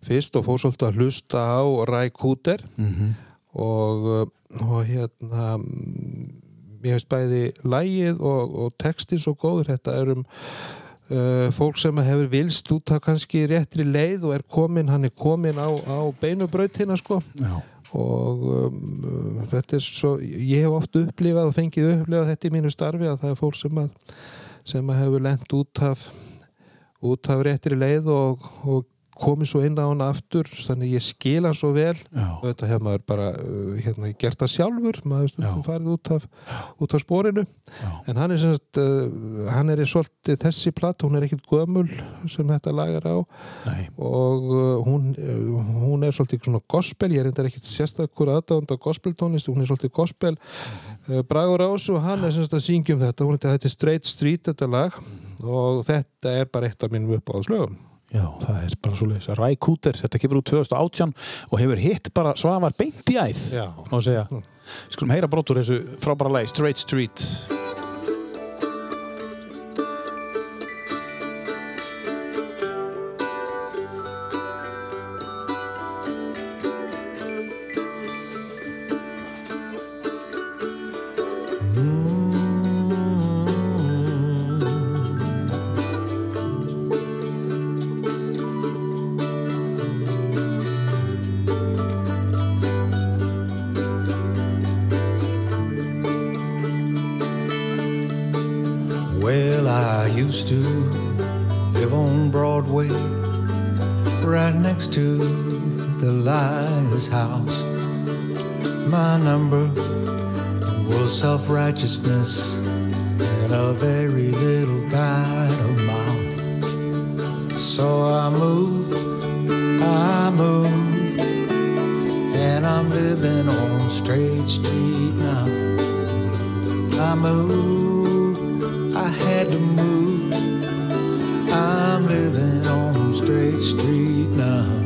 fyrst og fór svolítið að hlusta á Ræ Kúter -hmm. og, og hérna mm, mér finnst bæði lagið og, og textin svo góður þetta er um uh, fólk sem hefur vilst út af kannski réttri leið og er komin, hann er komin á, á beinubrautina sko. Já, og um, þetta er svo ég hef oft upplifað og fengið upplifað þetta í mínu starfi að það er fólk sem að sem að hefur lent út af út af réttri leið og, og komið svo inn á hana aftur þannig ég skil hann svo vel. Já, og þetta hefur maður bara uh, hérna, gert það sjálfur, maður stundum farið út af, út af spórinu já, en hann er sem sagt uh, hann er í svolítið þessi platt, hún er ekkit gömul sem þetta lagar á. Nei. Og uh, hún, uh, hún er svolítið svona gospel, ég er reyndar ekkit sérstakur aðdáðand á gospeltónlist, hún er svolítið gospel. Uh, bragur á þessu og hann er sem sagt að syngja um þetta, hún er þetta Straight Street þetta lag. Og þetta er bara eitt af mínum uppáðslögum Já, það er bara svo leiðis Ræ Kúter, þetta kemur út 2018 og hefur hitt bara svavar beint í æð Já. má segja. Skulum heyra brotur þessu frábæra lagi Straight Street Liar's House. My number was self righteousness and a very little kind of mouth. So I moved, I moved, and I'm living on Straight Street now. I moved, I had to move. I'm living on Straight Street now.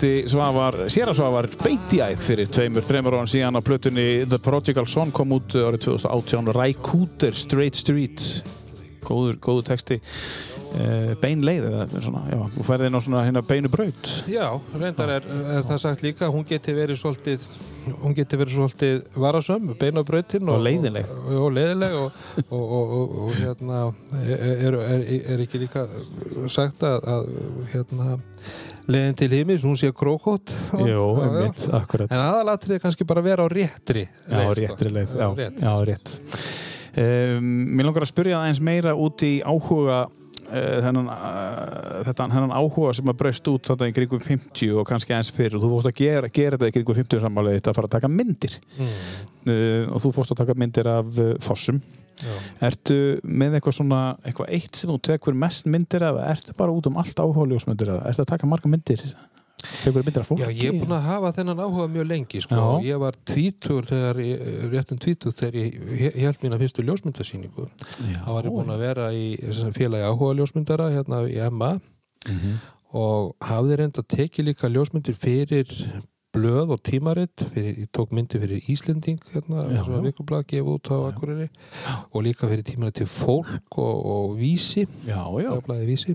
Hitti Svavar, sér Svavar beint í æð fyrir tveimur, þreimur ára síðan á plötunni The Prodigal Son kom út árið 2018 Ræ Kúter, Straight Street. Góður, góður texti. Uh, bein leið eða svona, já, þú færði inn á svona hérna beinu braut. Já, reyndar er, er það sagt líka hún geti verið svolítið hún geti verið svolítið varasömm beina á brautin Og og, og leiðileg og, og, og, og, og hérna er, er, er ekki líka sagt að, að hérna leiðin til heimis, hún sé krókótt. Jó, einmitt, akkurat. En aðalatrið er kannski bara að vera á réttri Já, leið, sko. réttri leið, já, réttri. já, rétt. Um, Mér langar að spyrja aðeins meira út í áhuga uh, þennan, uh, þetta, þennan áhuga sem að braust út þetta í kringum 50 og kannski aðeins fyrir og þú fórst að gera, gera þetta í kringum 50 sammálið þetta að fara að taka myndir. Mm, uh, og þú fórst að taka myndir af fossum já. Ertu með eitthvað svona, eitthvað eitt sem þú tekur mest myndir af, ertu bara út um allt áhuga ljósmyndir af, ertu að taka marga myndir tekur myndir af fólki? Já, ég er búin að hafa þennan áhuga mjög lengi sko. Ég var tvítur þegar réttum tvítur þegar ég, held mína fyrstu ljósmyndasýningu þá var ég búin að vera í félagi áhuga ljósmyndara hérna í MA Mhm. og hafði reynda að teki líka ljósmyndir fyrir blöð og tímaritt fyrir, ég tók myndir fyrir Íslending hérna, Já, svona já. vikublað gefa út á Akureyri. Og líka fyrir tímaritt til fólk og, og vísi. Já, já, vísi.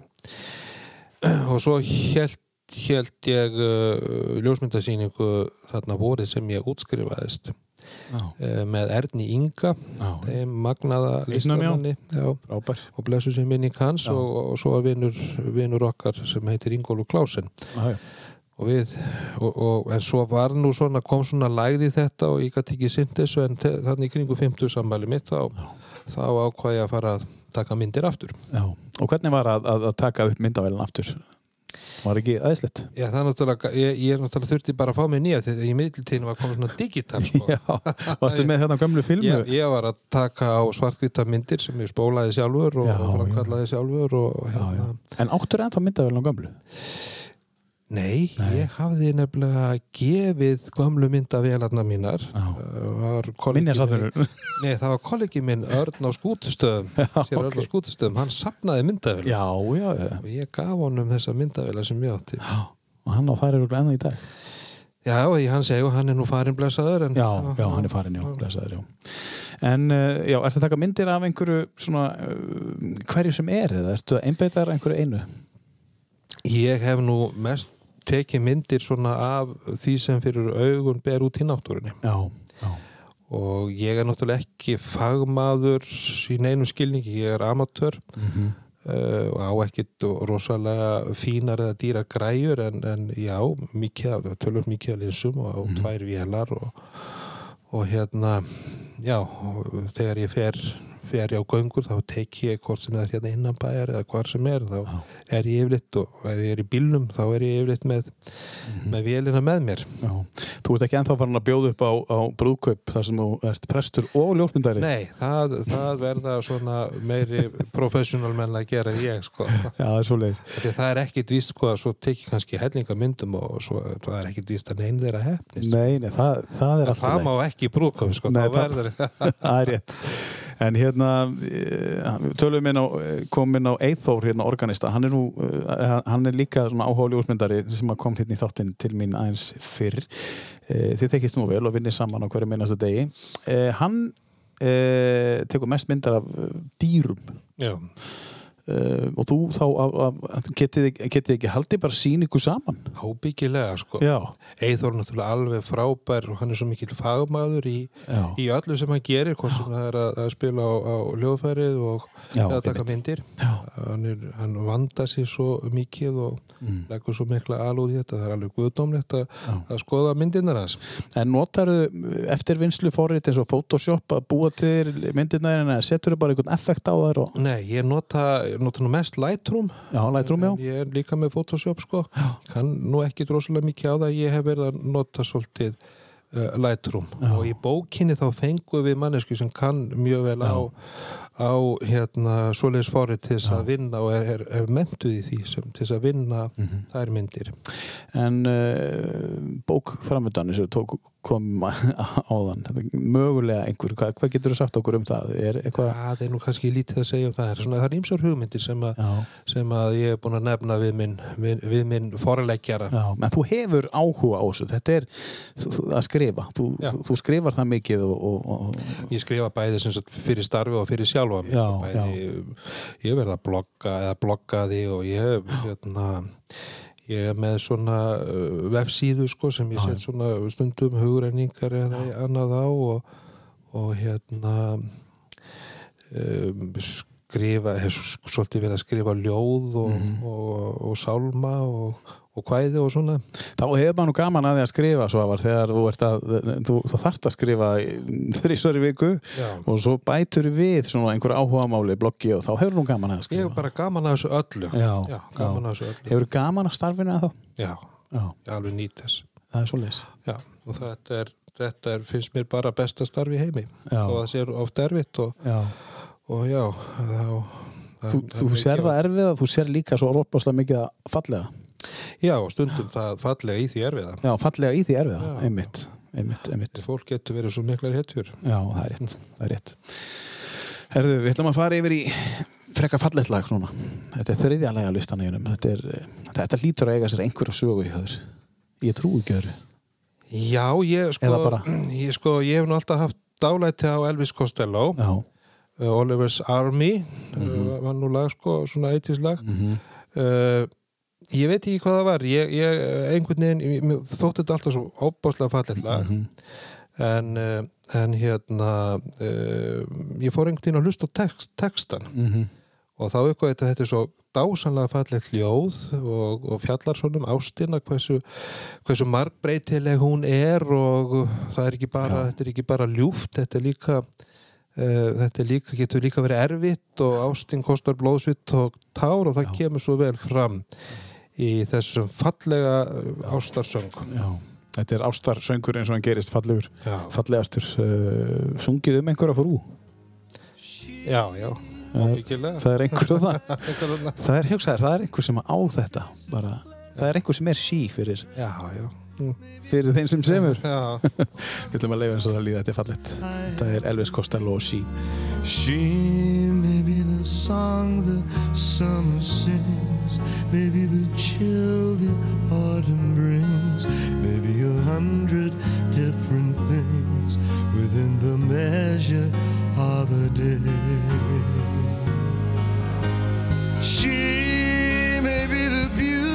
Og svo held, held ég uh, ljósmyndasýningu þarna vorið sem ég útskrifaðist já, uh, með Erni Inga já, magnaða já. listamanni. Já, og blessu sem minning hans Já. og, og svo er vinur, vinur okkar sem heitir Ingólu Klásen Já, já. Og við, og, og, en svo var nú svona, kom svona lægði þetta og ég gæti ekki sint þessu en þannig kringu 50 sammæli mitt þá, þá ákvað ég að fara að taka myndir aftur Já, og hvernig var að, að, að taka upp myndavælinn aftur? Var ekki aðeinslegt? Já, það er náttúrulega, ég, ég er náttúrulega þurfti bara að fá mig nýja þegar í middiltíðinu var komið svona digital sko. Já, varstu með hérna gömlu filmu? ég, ég var að taka á svartkvita myndir sem ég spólaði sjálfur og, framkallaði sjálfur og Já, já. hérna, En áttur ennþá myndavælinn á gömlu? Nei, Nei. ég hafði nefnilega gefið gömlu myndavélarna mínar. Uh, var kollegi minn- Minjasatunur? Nei, það var kollegi minn Örn á skútustöðum sér Örn á ok. skútustöðum, hann sapnaði myndavélar Já, já, já. og ég gaf honum þessa myndavélar sem ég átti Já, og hann á þær eru ennþá í dag. Já, ég hann segi og hann er nú farin blessaður en, Já, já, hann er farin, já, blessaður, já. En, uh, já, ertu að taka myndir af einhverju svona, uh, hverju sem er, eða ertu að einbeita að einhverju einu? Ég hef nú mest tekið myndir svona af því sem fyrir augun ber út í náttúrunni. Já, já, og ég er náttúrulega ekki fagmaður í neinum skilningi, ég er amatör mm uh, og á ekkit rosalega fínar eða dýra græjur en, en já, mikið tölur mikið af linsum og, og tvær vélar og, og hérna já, þegar ég fer fer ég á göngur þá tek ég hvort sem það er hérna innan bæjar eða hvar sem er þá Já. er ég yfirleitt og ef ég er í bílnum þá er ég yfirleitt með, með vélina með mér já. Þú ert ekki ennþá farin að bjóða upp á, á brúðkaup þar sem þú ert prestur og ljósmyndari? Nei, það, það verða svona meiri professional menn að gera en ég sko Já, það er það er ekkit víst sko að svo tekið kannski hellinga myndum og svo, það er ekkit víst að neinn þeirra hefnist. Nei, nei, það, það er alltaf það má ekki brúðkofi sko, Nei, það er rétt en hérna eh, tölum inn á, kom inn á Eithór hérna organista, hann er nú eh, hann er líka svona áhuga ljósmyndari sem kom hérna í þáttinn til mín aðeins fyrr. Eh, þið þekkist nú vel og vinnir saman á hverju minnasta degi. Eh, hann eh, tekur mest myndar af eh, dýrum. Já, uh, og þú þá getið, ekki haldið bara síningu saman ábyggilega sko. Eithor er náttúrulega alveg frábær og hann er svo mikill fagmaður í, í öllu sem hann gerir, hvort sem það er að, að spila á, á ljóðfærið og já, eða taka myndir. Hann, er, hann vandar sér svo mikið og Mm. leggur svo mikla alúð í þetta. Það er alveg guðdómlegt að, að skoða myndirnar hans. En notarðu eftir vinslu forrið eins og Photoshop að búa til myndirna en setur þú bara einhvern effekt á þær og Nei, ég nota, nú mest Lightroom. Já, Lightroom, já. Ég er líka með Photoshop sko. Kann nú ekki droslega mikið á það. Ég hef verið að nota svolítið uh, Lightroom. Já. og í bókinni þá fengum við mannesku sem kann mjög vel á, á hérna svoleiðis forrið til þess að vinna og er, er, er mentuð í því sem, til þess að vinna Mhm. þær myndir. En uh, bók framöndan sem tók kom áðan mögulega einhver, hvað, hvað getur þú sagt okkur um það? Er eitthvað það er nú kannski lítið að segja um það er, svona, það er ímsar hugmyndir sem, a, sem að ég er búin að nefna við minn, minn forleggjara. Já, menn þú hefur áhuga á þessu, þetta er að skrifa, þú, þú, þú skrifar það mikið og, og, og ég skrifa bæði sem sagt, fyrir starfi og fyrir sjálf sjálfa mig Já, sko, bæði, ég verð að blogga eða bloggaði og ég hef hérna ég er með svona uh, vefsíðu sko sem ég set svona stundum hugrenningar eða annað á og, og hérna um, skrifa hef svolítið verið að skrifa ljóð og, Mhm. og, og sálma og, og kvæði og svona. Þá hefur maður nú gaman að því að skrifa svo var þegar þú að, þú, þarft að skrifa þrísvar í viku Já. og svo bætur við svona einhver áhugamáli bloggi og þá hefur nú gaman að ég skrifa hef bara gaman að þessu öllu. Já, gaman að þessu öllu. Hefur gaman að starfinu að þá? já, Já, ég alveg nýt þess það er svo leys Já, og þetta er, þetta er, finnst mér bara besta starf í heimi. Já. og það sé oft erfitt og, Já, og já þá, þú, þú sér það erfið að þú sér líka svo rópaslega mikið að fallega Já, og stundum það fallega í því erfiða. Já, fallega í því erfiða, Já. einmitt einmitt, einmitt. Fólk getur verið svo miklar hetjur. Já, það er rétt, það er rétt. Herðu, við ætlum að fara yfir í frekka fallegt lag núna. Þetta er þriðja lag á listan í hennum þetta, er, þetta lítur að eiga sér einhverja sögu í höður Ég trú ekki öðru. Já, ég sko, ég sko ég hef nú alltaf haft dálæti á Elvis Costello. Já, uh, Oliver's Army uh, var nú lag sko, svona eittislag mm uh, ég veit ekki hvað það var ég, ég einhvern veginn, ég- mér þótti þetta alltaf svo óbáslega fallet lag Mhm. en, uh, en hérna uh, ég fór einhvern veginn að hlusta text, textan Mhm. og þá eitthvað þetta, þetta er svo dásanlega fallegt ljóð og, og fjallar svona um ástina hversu, hversu margbreytileg hún er og það er ekki bara, Já. þetta er ekki bara ljúft þetta er líka uh, þetta líka, getur líka verið erfitt og ástin kostar blóðsvitt og tár og það Já. kemur svo vel fram í þessum fallega uh, ástarsöng. Já, þetta er ástarsöngur eins og hann gerist fallegur já, fallegastur uh, sungið um einhverja frú. Já, já, það er, það er einhver það það er hugsaðir, það er einhver sem á þetta bara, það er einhver sem er sí fyrir, já, já, fyrir þeim sem semur. Við ætlum að leifa eins og það líða, þetta er fallegt. Þetta er Elvis Costello og sí She may be the song the summer sings, maybe the chill the autumn brings, maybe a hundred different things within the measure of a day. She may be the beauty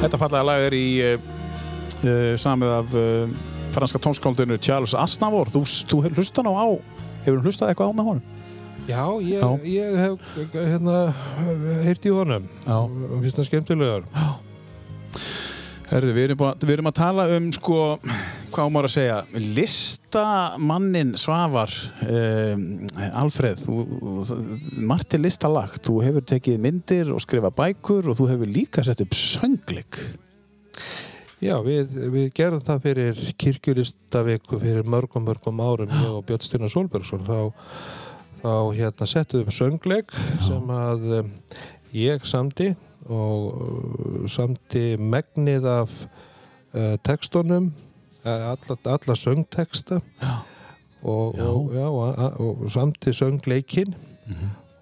Þetta fallega lag er í uh, samið af uh, franska tónskáldinu Charles Aznavour þú, þú hefur hlustan á á hefur hlustað eitthvað á með honum? Já, ég, Já. ég hef hérna, heyrt í honum Já. og finnst það skemmtilegar Herðu, við erum, búin, við erum að tala um sko, hvað á maður að segja? Listamannin Svavar um, þú, margt til listalagt þú hefur tekið myndir og skrifað bækur og þú hefur líka sett upp sönglik Já, við, við gerðum það fyrir kirkjulistaviku fyrir mörgum, mörgum árum ég og Björn Stina Solbergsson þá, þá hérna settum við upp söngleik sem að um, ég samdi og uh, samdi megnið af uh, textunum. uh, alla, alla söngteksta Já. og, Já. og, já, og, og samti söngleikin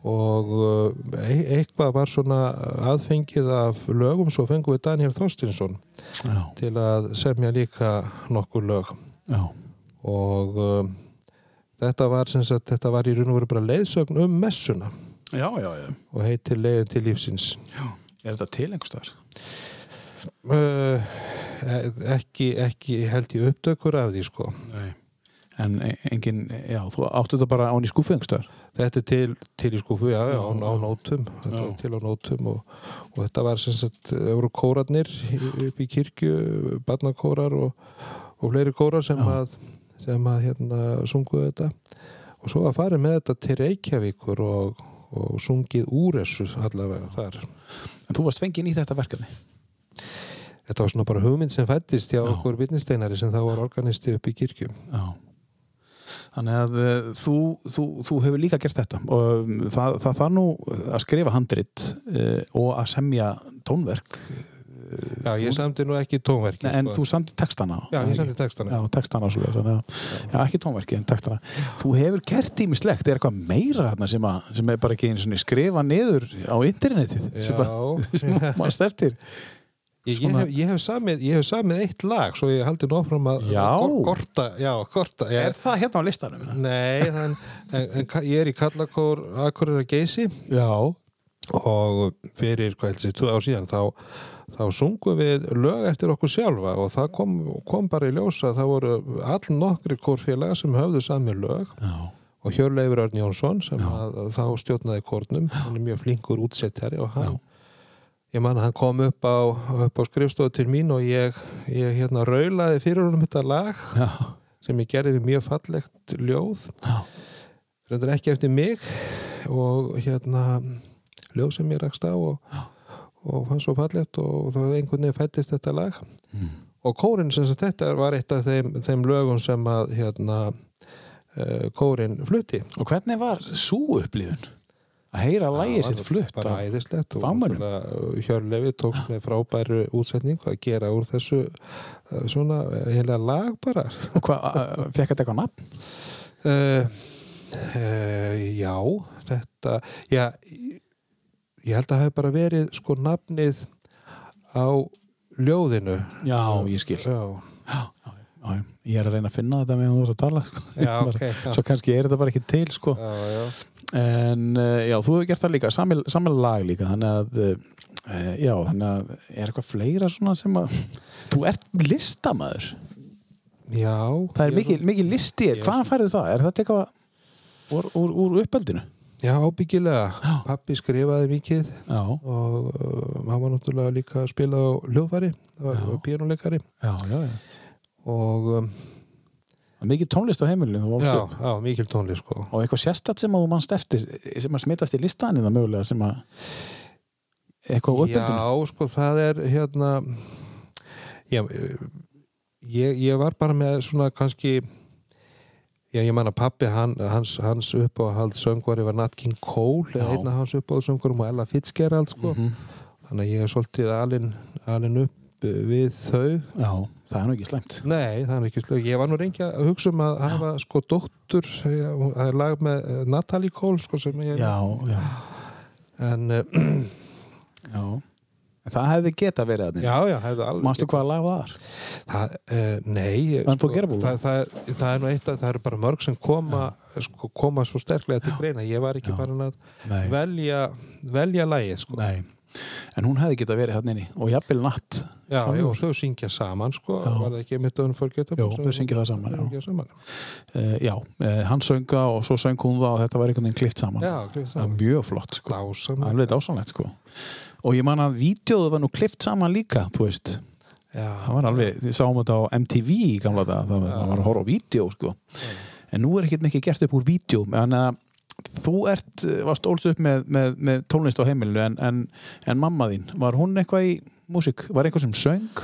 og uh, e eitthvað var svona aðfengið af lögum svo fengum við Daniel Þorstinsson Já, til að semja líka nokkur lög. Já, og um, þetta var sem sagt, þetta var í raun og veru bara leiðsögn um messuna. Já, já, já. og heitir leiðin til lífsins. Er þetta til einhverstaðar? Uh, ekki, ekki held ég upptökur af því sko Nei. En e- engin, já, þú áttu þetta bara án í skúfu einhverstaðar? þetta er til, til í skúfu, já, já, á, á Já. nótum þetta Já. var til á nótum og, og þetta var sem sagt, það voru kórarnir upp í kirkju, barnakórar og, og fleiri kórar sem Já. að sem að hérna sunguðu þetta og svo að fara með þetta til Reykjavíkur og, og sungið úr þessu allavega þar. En þú varst fenginn í þetta verkefni. Þetta var svona bara hugmynd sem fættist hjá Já. okkur vitnisteinari sem þá var organisti upp í kirkju. Já. Þannig að uh, þú, þú, þú hefur líka gert þetta og um, það, það þarf nú að skrifa handrit uh, og að semja tónverk Já, ég samti nú ekki tónverki. Nei, en sko. þú samti textana Já, ég samti textana. Já, textana svo já, ekki tónverki en textana Þú hefur gert ímislegt, er eitthvað meira þarna sem, sem er bara ekki skrifa niður á internetið Já, sem að maður steftir Ég, ég, hef, ég, hef samið, ég hef samið eitt lag svo ég haldi nú áfram að Já. að gorta, já, gorta ég, Er það hérna á listanum? Nei, en, en ka- ég er í Kallakór Akureyra Geysi. Já, og fyrir, hvað heldur sér, tvö ár síðan þá, þá sungum við lög eftir okkur sjálfa og það kom, kom bara í ljósa það voru all nokkri kórfélaga sem höfðu samið lög. Já, og Hjörleifur Örn Jónsson sem að, þá stjórnaði kórnum, hann er mjög flinkur útsettjari og hann ég man að hann kom upp á, upp á skrifstofu til mín og ég, ég hérna raulaði fyrir honum þetta lag já, sem ég gerði mjög fallegt ljóð. Reyndar ekki eftir mig og hérna ljóð sem ég rakst á og, og fann svo fallegt og þá einhvern veginn fættist þetta lag. Mm. og kórin sem þetta var eitt af þeim, þeim lögum sem að hérna uh, kórin flutti. Og hvernig var svo upplifun? Að heyra lægið sitt flutt bara æðislegt og náttúrulega Hjörlefi tókst með frábæru útsetningu að gera úr þessu uh, svona heila lag bara fekk þetta eitthvað nafn? uh, uh, já þetta já, ég- held að það hef bara verið sko nafnið á ljóðinu Já, ég skil já, já, já, Ég er að reyna að finna þetta með þú varst að tala sko. já ok já, Svo kannski er þetta bara ekki til sko. já, já. En uh, já, þú hefur gert það líka Samil, samil lag líka Þannig að uh, Já, þannig að er eitthvað fleira svona sem að Þú ert listamaður já Það er mikið, mikið listi Hvaðan færðu það? Er þetta eitthvað úr, úr, úr uppeldinu? já, ábyggilega Já. pappi skrifaði mikið Já, og hann var náttúrulega líka að spila á hljóðfæri, það var já. og um, Mikið tónlist á heimilinu já, já, mikil tónlist sko. Og eitthvað sérstætt sem að mannst eftir sem að smitast í listanina mögulega sem að eitthvað á uppeldinu Já, sko, það er hérna já, ég, ég var bara með svona kannski já, ég man að pappi hann, hans, hans uppáhald söngvari var Nat King Cole eða einn af hans uppáhald söngvarum og Ella Fitzgerald sko. Mhm. þannig að ég er svolítið alin, alin upp við þau. Já, það er nú ekki slæmt. Nei, það er ekki slög. Ég var nú reyngi að hugsa um að hafa sko dóttur, já, það er lag með eh, Natalie Cole sko sem ég Já, já, en uh, já. Það hefði geta verið að já, já, hefði alveg Manstu hvaða lag var? Það, uh, nei, sko, það, það, það er nú eitt að það eru bara mörg sem koma, sko, koma svo sterklega til greina. Ég var ekki Já. bara að velja, velja lagið, sko. nei En hún hefði geta verið hann inni og jafnvel natt Já, já, var- þau syngja saman, sko. Já. Var það ekki mitt Unforgettable? Jú, þau syngja það saman, já. Saman. uh, Já, uh, hann sönga og svo söng hún það og þetta var einhvern veginn klift saman Já, er saman. mjög flott sko Dásamlega. Alveg dásanlegt sko Og ég man að vídeoðu var nú klift saman líka Þú veist, Já, það var alveg Þið sáum þetta á MTV í gamla dag Það, Já. það var að horfa á vídeo sko En nú er ekkert mikið gert upp úr vídeo En að þú ert, varst ólst upp með, með, með tónlist á heimilinu en, en, en mamma þín, var hún eitthvað í músík? Var eitthvað sem söng?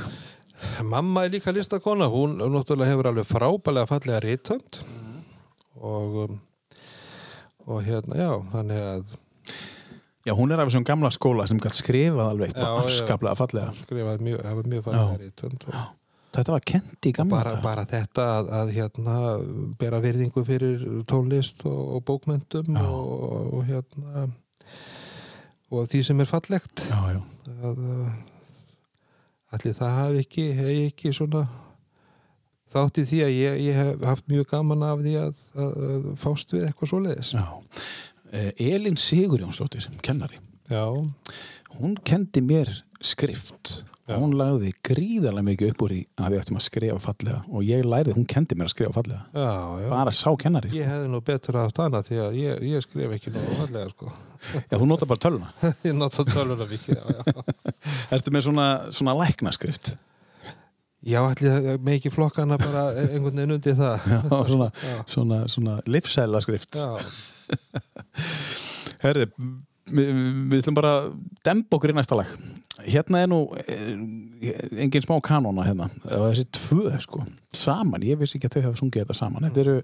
Mamma er líka listakona, hún náttúrulega hefur alveg frábælega fallega rítönd og um, og hérna, já, þannig að Já, hún er af þessum gamla skóla sem gætt skrifað alveg Já, já. afskaplega fallega skrifaði mjög, hefur mjög fallega Já. rítönd og Þetta var kent í gamla bara, bara þetta að, að hérna bera virðingu fyrir tónlist og, og bókmyndum og, og hérna og því sem er fallegt. Já, já, að allir það hafi ekki hegi ekki svona þátt í því að ég, ég hef haft mjög gaman af því að, að, fást við eitthvað svoleiðis. Já. Eh, Elín Sigurjónsdóttir, kennari. Já, hún kendi mér skrift Já. hún lagði gríðarlega mikið upp úr í að við ættum að skrifa fallega og ég lærði, hún kendi mér að skrifa fallega já, já. bara sá kennari ég hefði nú betur að stana því að ég, ég skrif ekki náðu fallega sko Já, þú nota bara töluna ég nota töluna mikið. Ertu með svona, svona læknaskrift Já, ekki flokkana bara einhvern veginn undir það. Já, svona, svona, svona livsæla skrift Já, Herði, við, við ætlum bara að demba okkur í næsta lag Hérna er nú eh, engin smá kanóna hérna og þessi tvö sko, saman, ég vissi ekki að þau hafa sungið þetta saman Þetta eru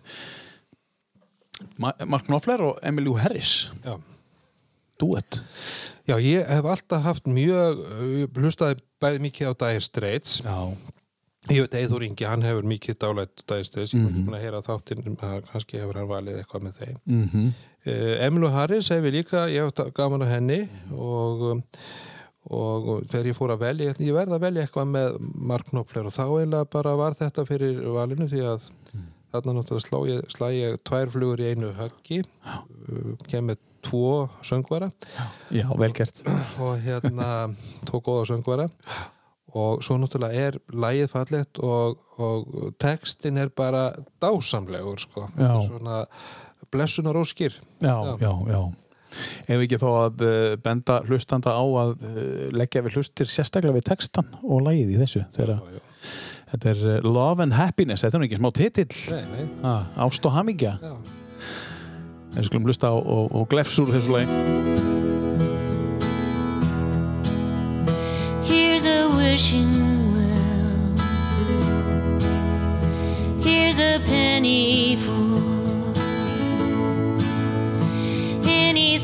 Ma Mark Knopfler og Emmylou Harris Já. Duet Já, ég hef alltaf haft mjög, hlustaði bæði mikið á Dire Straits. Já, Ég veit Eithor Ingi, hann hefur mikið dálætt Dire Straits. Ég Mhm. mm búin að heyra þáttinn, kannski hefur hann valið eitthvað með þeim. mm -hmm. Uh, Emilu Harris hefur líka, ég hef gaman að henni og, og þegar ég fór að velja, ég verði að velja eitthvað með Mark Knopfler og þá eiginlega bara var þetta fyrir valinu því að þarna náttúrulega slá ég, tvær flugur í einu höggi, uh, kemur tvo söngvara. Já, vel gert. Og hérna tók góða söngvara. Og svo náttúrulega er lægið fallegt og, og textin er bara dásamlegur sko. Þetta er svona blessunar óskir. Já, já, já Ef ekki þó að uh, benda hlustanda á að uh, leggja við hlustir sérstaklega við textan og lagið í þessu þegar Já, já. þetta er uh, Love and Happiness, þetta er nú ekki smá titill. Nei, nei, Ást og hamingja. Já. Við skulum hlusta á og, og glefs úr þessu lagi. Here's a wishing well. Here's a penny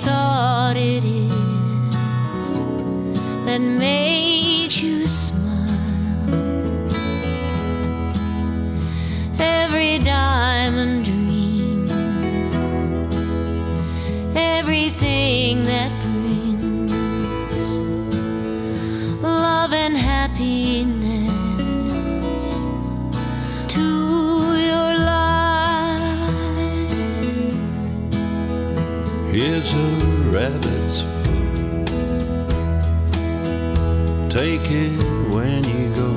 thought it is that makes you smile. Every diamond dream, everything rabbit's foot. Take it when you go.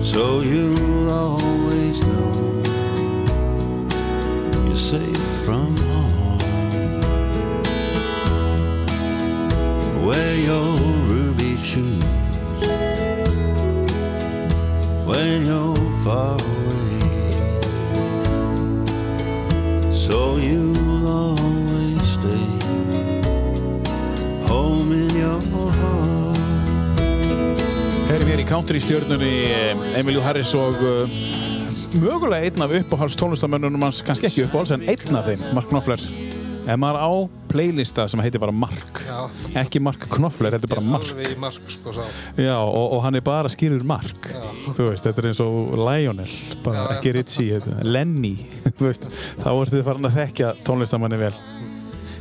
So you'll always know you're safe from harm. Wear your ruby shoes when you're far away. So you'll always stay home in your heart. Heyrim hér í country stjörnunni Emilu Harris og uh, mögulega einn af uppáhalds tónlistamönnunum hans, kannski ekki uppáhalds en einn af þeim, Mark Knopfler ef maður á playlista sem heitir bara Mark. Já. ekki Mark Knopfler, þetta er bara Mark. Alveg í mark sko sá. Já, og, og hann er bara skýrður Mark. Þú veist, þetta er eins og Lionel bara Já, ekki Ritchie, þetta- Lenny. Þú veist, þá ertu farin að þekkja tónlistamanni vel.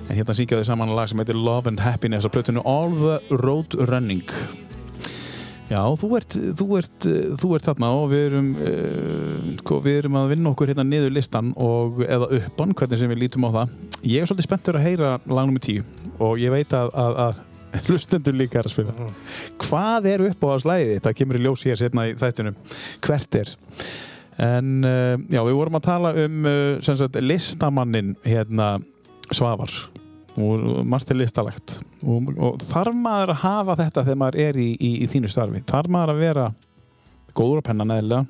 En hérna syngja þau saman lag sem heitir Love and Happiness á plötunni All the Road Running Já, þú ert, þú ert, þú ert þarna og við erum, uh, við erum að vinna okkur hérna niður listan og, eða uppan, hvernig sem við lítum á það. Ég er svolítið spenntur að heyra lag nr. 10 og ég veit að, að, að hlustendur líka er að spila. Hvað er upp á að slæði þetta? kemur í ljós hér sérna í þættinum. Hvert er? En uh, já, við vorum að tala um uh, sagt, listamannin hérna Svavar og margt er listalegt. Og, og þarf maður að hafa þetta þegar maður er í, í, í þínu starfi? Þarf maður að vera góður á pennan eðlilega?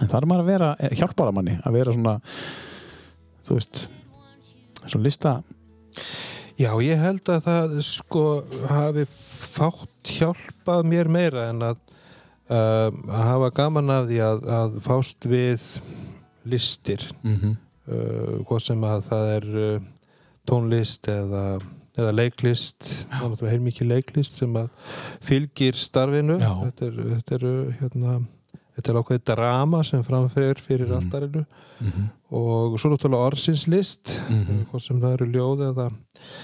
En þarf maður að vera hjálpara manni að vera svona þú veist svona lista? Já, ég held að það sko hafi fátt hjálpað mér meira en að, uh, að hafa gaman af því að, að fást við listir. Mm -hmm. uh, hvort sem að það er uh, tónlist eða, eða leiklist er náttúrulega heilmikið leiklist sem að fylgir starfinu Já. þetta er, þetta er hérna Þetta er ákveðið drama sem framfyrir fyrir Mhm. altarinu Mhm. og svo náttúrulega orðsinslist Mhm. hvort sem það eru ljóð eða,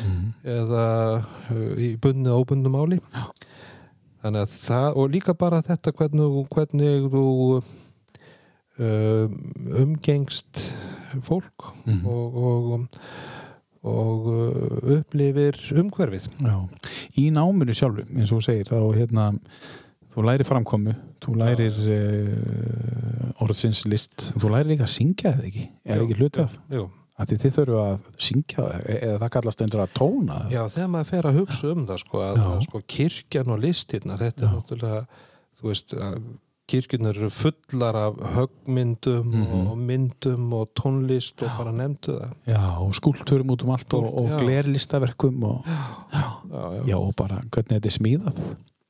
Mhm. eða uh, í bundnu og óbundnu máli Já. þannig að það og líka bara þetta hvernig, hvernig þú um, umgengst fólk Mhm. og, og, og uh, upplifir umhverfið. Já. í náminu sjálfu eins og þú segir þá hérna þú lærir framkomu, þú lærir uh, orðsins list þú lærir líka að syngja eða ekki? Er Jú, ekki hluti af? þið þurfu að syngja eða það kallast endur að tóna. Já, þegar maður fer að hugsa um það sko, að, að sko, kirkjan og listirna þetta Já. er náttúrulega þú veist, að kirkjunar eru fullar af höggmyndum Mhm. og myndum og tónlist og bara nefndu það Já, og skúlturum út um allt og, og Já. glerlistaverkum og, já, já, já, og bara hvernig þetta er smíðað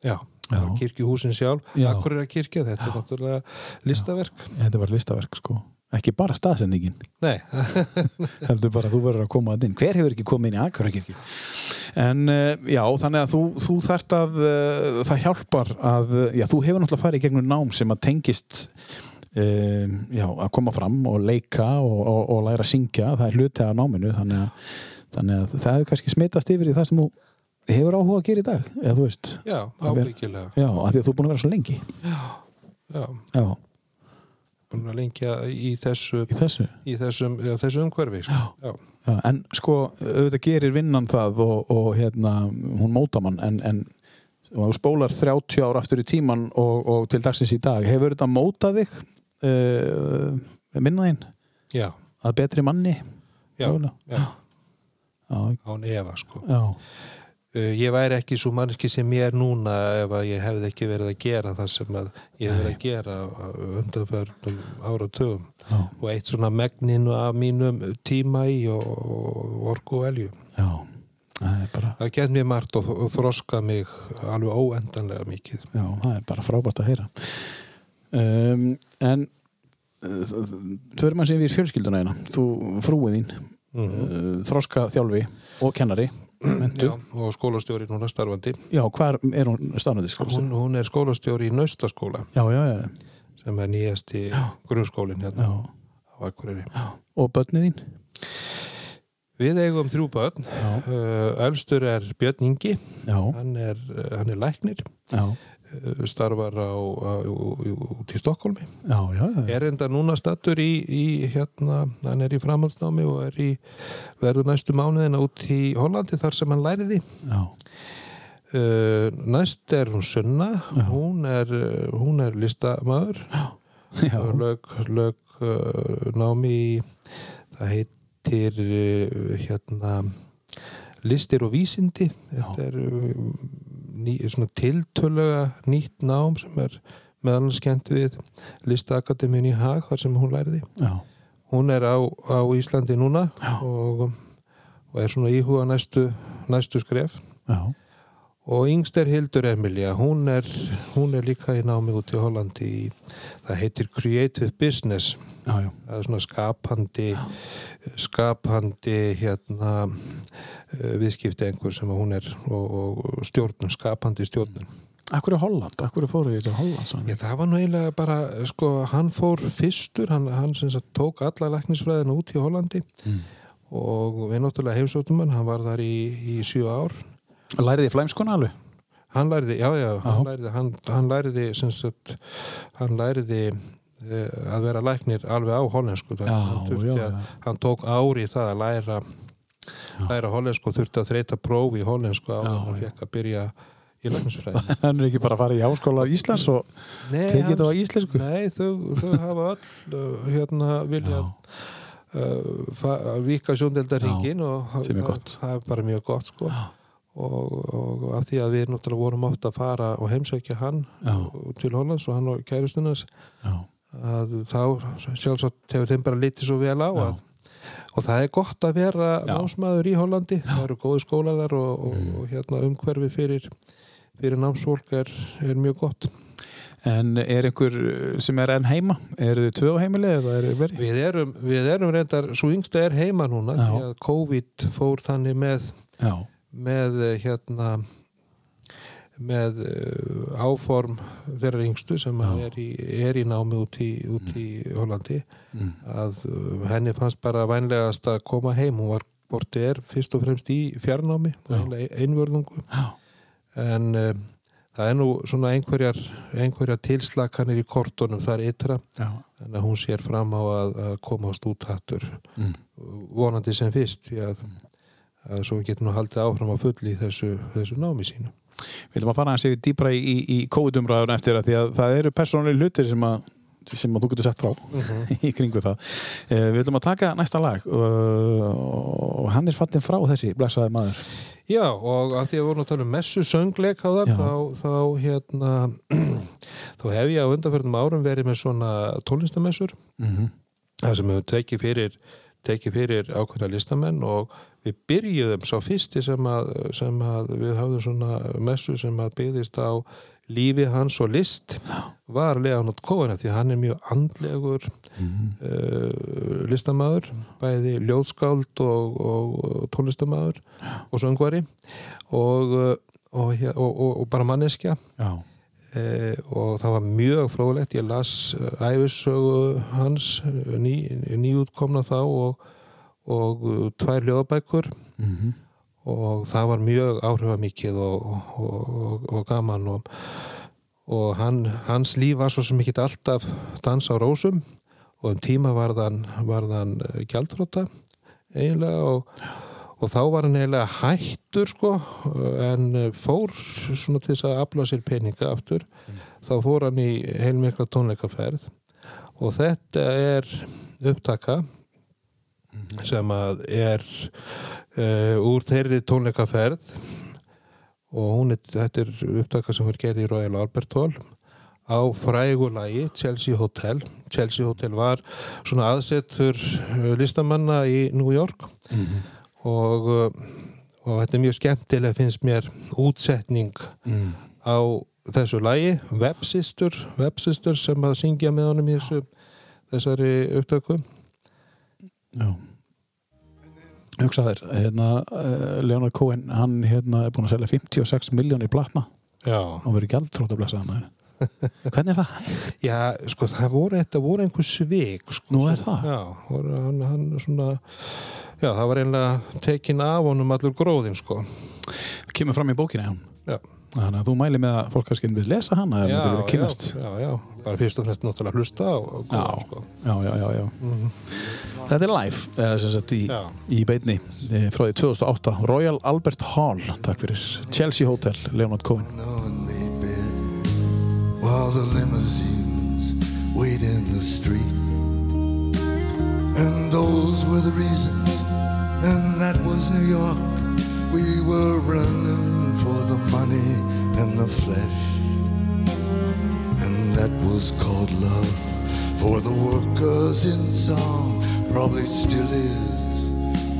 já. Já. kirkjuhúsin sjálf. Já. Akkur er að kirkja, þetta er náttúrulega listaverk. Þetta var listaverk sko. Ekki bara staðsendingin. Nei, heldur bara að þú verður að koma að inn. Hver hefur ekki komið inn í Akurakirkju en uh, já, þannig að þú, þú þarft að uh, það hjálpar að já, þú hefur náttúrulega farið í gegnum nám sem að tengist uh, já, að koma fram og leika og, og, og læra að syngja, það er hluti af náminu þannig að, þannig að það hefur kannski smitast yfir í það sem þú hefur áhuga að gera í dag, eða þú veist? Já, ábyggilega. Já, af því að þú er búin að vera svo lengi. Já, já, búin að lengja í þessu í þessu? í þessum, já, þessu umhverfi sko. já. Já, en sko, auðvitað gerir vinnan það og, og hérna, hún móta mann en, en og þú spólar 30 ára aftur í tíman og, og til dagsins í dag, hefur þetta mótað þig uh, minnaðinn já, að betri manni? Já, já, já, án efa sko. já, ég væri ekki svo mannski sem ég er núna ef að ég hefði ekki verið að gera það sem að ég hef verið að gera undanförnum áratugum. Já, og eitt svona megninu af mínum tíma í og, og orku og elju. já það er bara, Það gett mér margt og, og þroska mig alveg óendanlega mikið. já, það er bara frábært að heyra. Um, en uh, tvörum að sem við fjölskylduna eina þú frúið þín Mm uh, þroska þjálfi og kennari Já, og skólastjóri núna starfandi. já, hvar er hún stafnandi sko? Hún, hún er skólastjóri í Naustaskóla. Já, já, já, sem er nýjasti grunnskólinn hérna já. á Akureyri. og börnið þín? Við eigum þrjú börn. já, Elstur er Björn Ingi, hann er, hann er læknir, já, starfar á, á, út í Stokkólmi. já, já, já. Er enda núna stattur í, í hérna, hann er í framhaldsnámi og er í verður næstu mánuðina út í Hollandi þar sem hann læriði. já. Uh, næst er hún Sunna, hún er, hún er listamæður, já. lög, lög uh, námi það heitir uh, hérna listir og vísindi þetta er uh, ný, svona tiltöluga nýtt nám sem er meðal annars kent við listaakademíun í Hag þar sem hún læriði já. hún er á, á Íslandi núna og, og er svona íhuga næstu, næstu skref já. Og yngst er Hildur Emilia hún er, hún er líka í námi út í Hollandi í, það heitir Creative Business já, já. það er svona skapandi skapandi hérna eh, viðskipti einhver sem hún er og, og stjórnun, skapandi stjórnun Akkur er Holland, akkur er fórið til Holland? Já, það var nú eiginlega bara, sko, hann fór fyrstur, hann, hann sagt tók alla læknisfræðina út í Hollandi Mm. og við náttúrulega heimsóttum hann, hann var þar í, í sjö ár Læriði flæmskona alveg? hann læriði, já, já, Já. hann læriði hann, hann læriði, sagt hann læriði eh, að vera læknir alveg á hollensku Já, já, að, já. hann tók ári í það að læra læra hollensku og þurfti að þreita próf í hollensku á hann já. fekk að byrja í læknisfræði Hann er ekki bara að fara í háskóla Íslands og tekið þetta á íslensku? Nei, þau, þau hafa öll hérna viljað uh, vika sjóndeldarringin og það er bara mjög gott sko og, og af því að við náttúrulega vorum ofta að fara og heimsækja hann Já. til Hollands og hann og kæristunars Já, að þá sjálfsagt hefur þeim bara litið svo vel á Já. að, og það er gott að vera Já. námsmaður í Hollandi það eru góði skólar þar og, og, Mm. og hérna umhverfið fyrir, fyrir námsfólk er, er mjög gott En er einhver sem er enn heima? Eru þið tvö á heimili eða er þið verið? Við erum, við erum reyndar, svo yngsta er heima núna Já. því að COVID fór þannig með, Já, með eh, hérna með eh, áform þeirra yngstu sem er í, er í námi út í, út í Hollandi. Mm. að eh, henni fannst bara vænlegast að koma heim, hún var bortið er fyrst og fremst í fjarnámi einvörðungu. En um, það er nú svona einhverjar, einhverjar tilslakanir í kortunum þar ytra. Já. en hún sér fram á að, að komast út hattur Mm. vonandi sem fyrst því að, að svo við getum nú haldið áfram að fulli þessu, þessu námi sínu Við viljum að fara hans yfir dýbra í, í, COVID-umræðun eftir að því að það eru persónuleg hlutir sem að sem að þú getur sett frá í kringu það. Uh, við viljum að taka næsta lag uh, og hann er fallin frá þessi blessaði maður. Já, og að því að við vorum að tala um messu söngleik á Já. þá, þá hérna þá hef ég á undanförnum árum verið með svona tónlistamessur Mhm. þar sem við tekið fyrir tekið fyrir ákveðna listamenn og við byrjuðum svo fyrsti sem að, sem að við hafðum svona messu sem að byggðist á lífi hans og list var Leonard Cohen því hann er mjög andlegur uh, listamaður bæði ljóðskáld og, og, og tónlistamaður og söngvari og, og, hér- og, og, og bara manneskja. Já. Eh, og það var mjög fróðlegt. Ég las uh, æfisögu hans eh, ný, nýútkomna þá og, og tvær ljóðabækur Mhm. og það var mjög áhrifamikið og, og, og, og gaman og, og hann, hans líf var svo sem ekki alltaf dans á rósum. Og um tíma varðan, varðan gjaldróta eiginlega. Og, og þá var hann eiginlega hættur sko en fór svona til þess að afla sér peninga aftur. Þá fór hann í heilmikla tónleikaferð. Og þetta er upptaka sem að er uh, úr þeirri tónleikaferð. Og hún er, þetta er upptaka sem var gerð í Royal Albert Hall á frægulagi Chelsea Hotel. Chelsea Hotel var svona aðsetur uh, listamanna í New York. Og, uh, og þetta er mjög skemmtilega finnst mér útsetning Mm. á þessu lagi Websister, Websister sem að syngja með honum í þessu, þessari upptöku Já. Hugsa þér, hérna, uh, Leonard Cohen, hann hérna er búin að selja 56 miljónir platna Já, og verið gjaldtrótt að blessa hann. Hvernig er það? hægt? Já, sko, það voru, þetta voru einhver svik sko, Nú er svona- það? Já, voru, hann, hann svona Já, það var einlega tekin af honum allur gróðin, sko Kemur fram í bókina hann. Já, Þannig að þú mæli með að fólk kannski vil lesa hana já, já, kynnast. já, já Bara fyrst og fremst náttúrulega hlusta á, á Já, sko já, já, já, já. Þetta er live, eða sem sagt í, í beinni eh, frá því 2008. Royal Albert Hall, takk fyrir. Chelsea Hotel, Leonard Cohen. While the limousines wait in the street. And those were the reasons, and that was New York. We were running for the money and the flesh. And that was called love for the workers in song, probably still is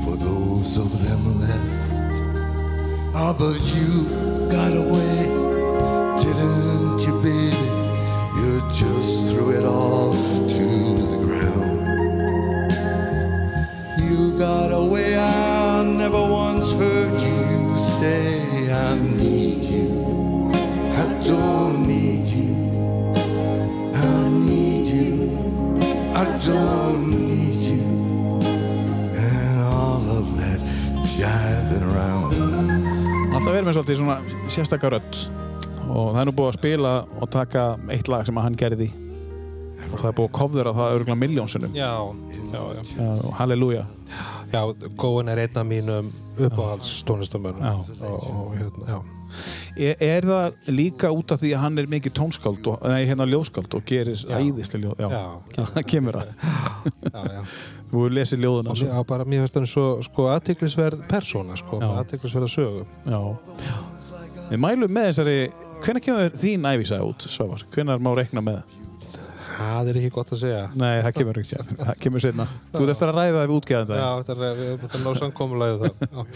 for those of them left. Ah, but you got away, don't need you. And all of that jiving around. Alltaf verið með svolítið svona sérstakar rödd. Og það er nú búið að spila og taka eitt lag sem að hann gerði. Og það er búið að kofður að það er örgulega miljónsunum Já, já, já. halleluja. Já, Góin er einn af mínum uppáhalds tónlistamönnum Já. og, og hérna, já er, er það líka út af því að hann er mikið tónskáld og, nei, hérna ljóskáld og gerir Já. æðislega ljóð já, Já, það kemur það já, já þú hefur lesið ljóðuna og svo. mér, á bara, mér finnst hann svo sko aðtiklisverð persóna sko, Já. aðtiklisverð sögu já. við mælum með þessari hvenær kemur þín æfisaga út Svavar? hvenær má reikna með það er ekki gott að segja. Nei, það kemur ekki það kemur setna þú ert eftir að ræða það við útgeðan Já, þetta er, við erum að ná samkomulega það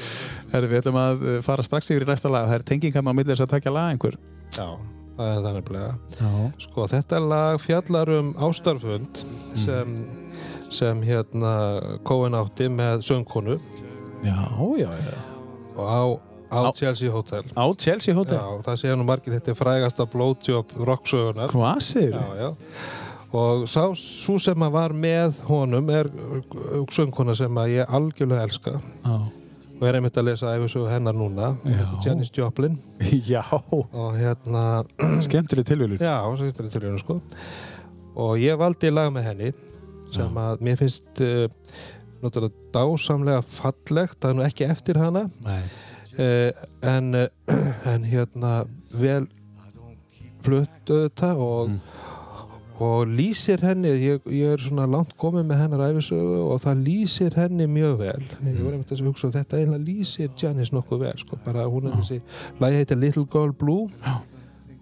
Herri, við ætlum að uh, fara strax yfir í næsta lag. Það er tengingarna á milli þess að takja lag einhver. Já það er það nefnilega. Já, Sko, þetta lag fjallar um ástarfund sem, sem hérna Kóin átti með söngkonu. Já, já, já. og á, á, Chelsea Hotel. á Chelsea Hotel? Já, það segja nú margir þetta er frægasta blowjob rocksögunar hvað sér Já, já og sá, svo sem að var með honum er uh, söngkona sem að ég algjörlega elska. Já. og er einmitt að lesa æfisögu hennar núna Já. Janis Joplin. Já, og hérna skemmtileg tilvílur Já, svo þetta er til hérna sko. Og ég valdi lag með henni sem að mér finnst uh, náttúrulega dásamlega fallegt. Það er nú ekki eftir hana. Uh, en, uh, en hérna vel flutt auðvitað og, og lýsir henni ég, ég er svona langt komið með hennar æfisögu og það lýsir henni mjög vel ég voru einmitt að hugsa um þetta einlega lýsir Janis nokkuð vel sko, bara hún er þessi lagi heitir Little Girl Blue Já.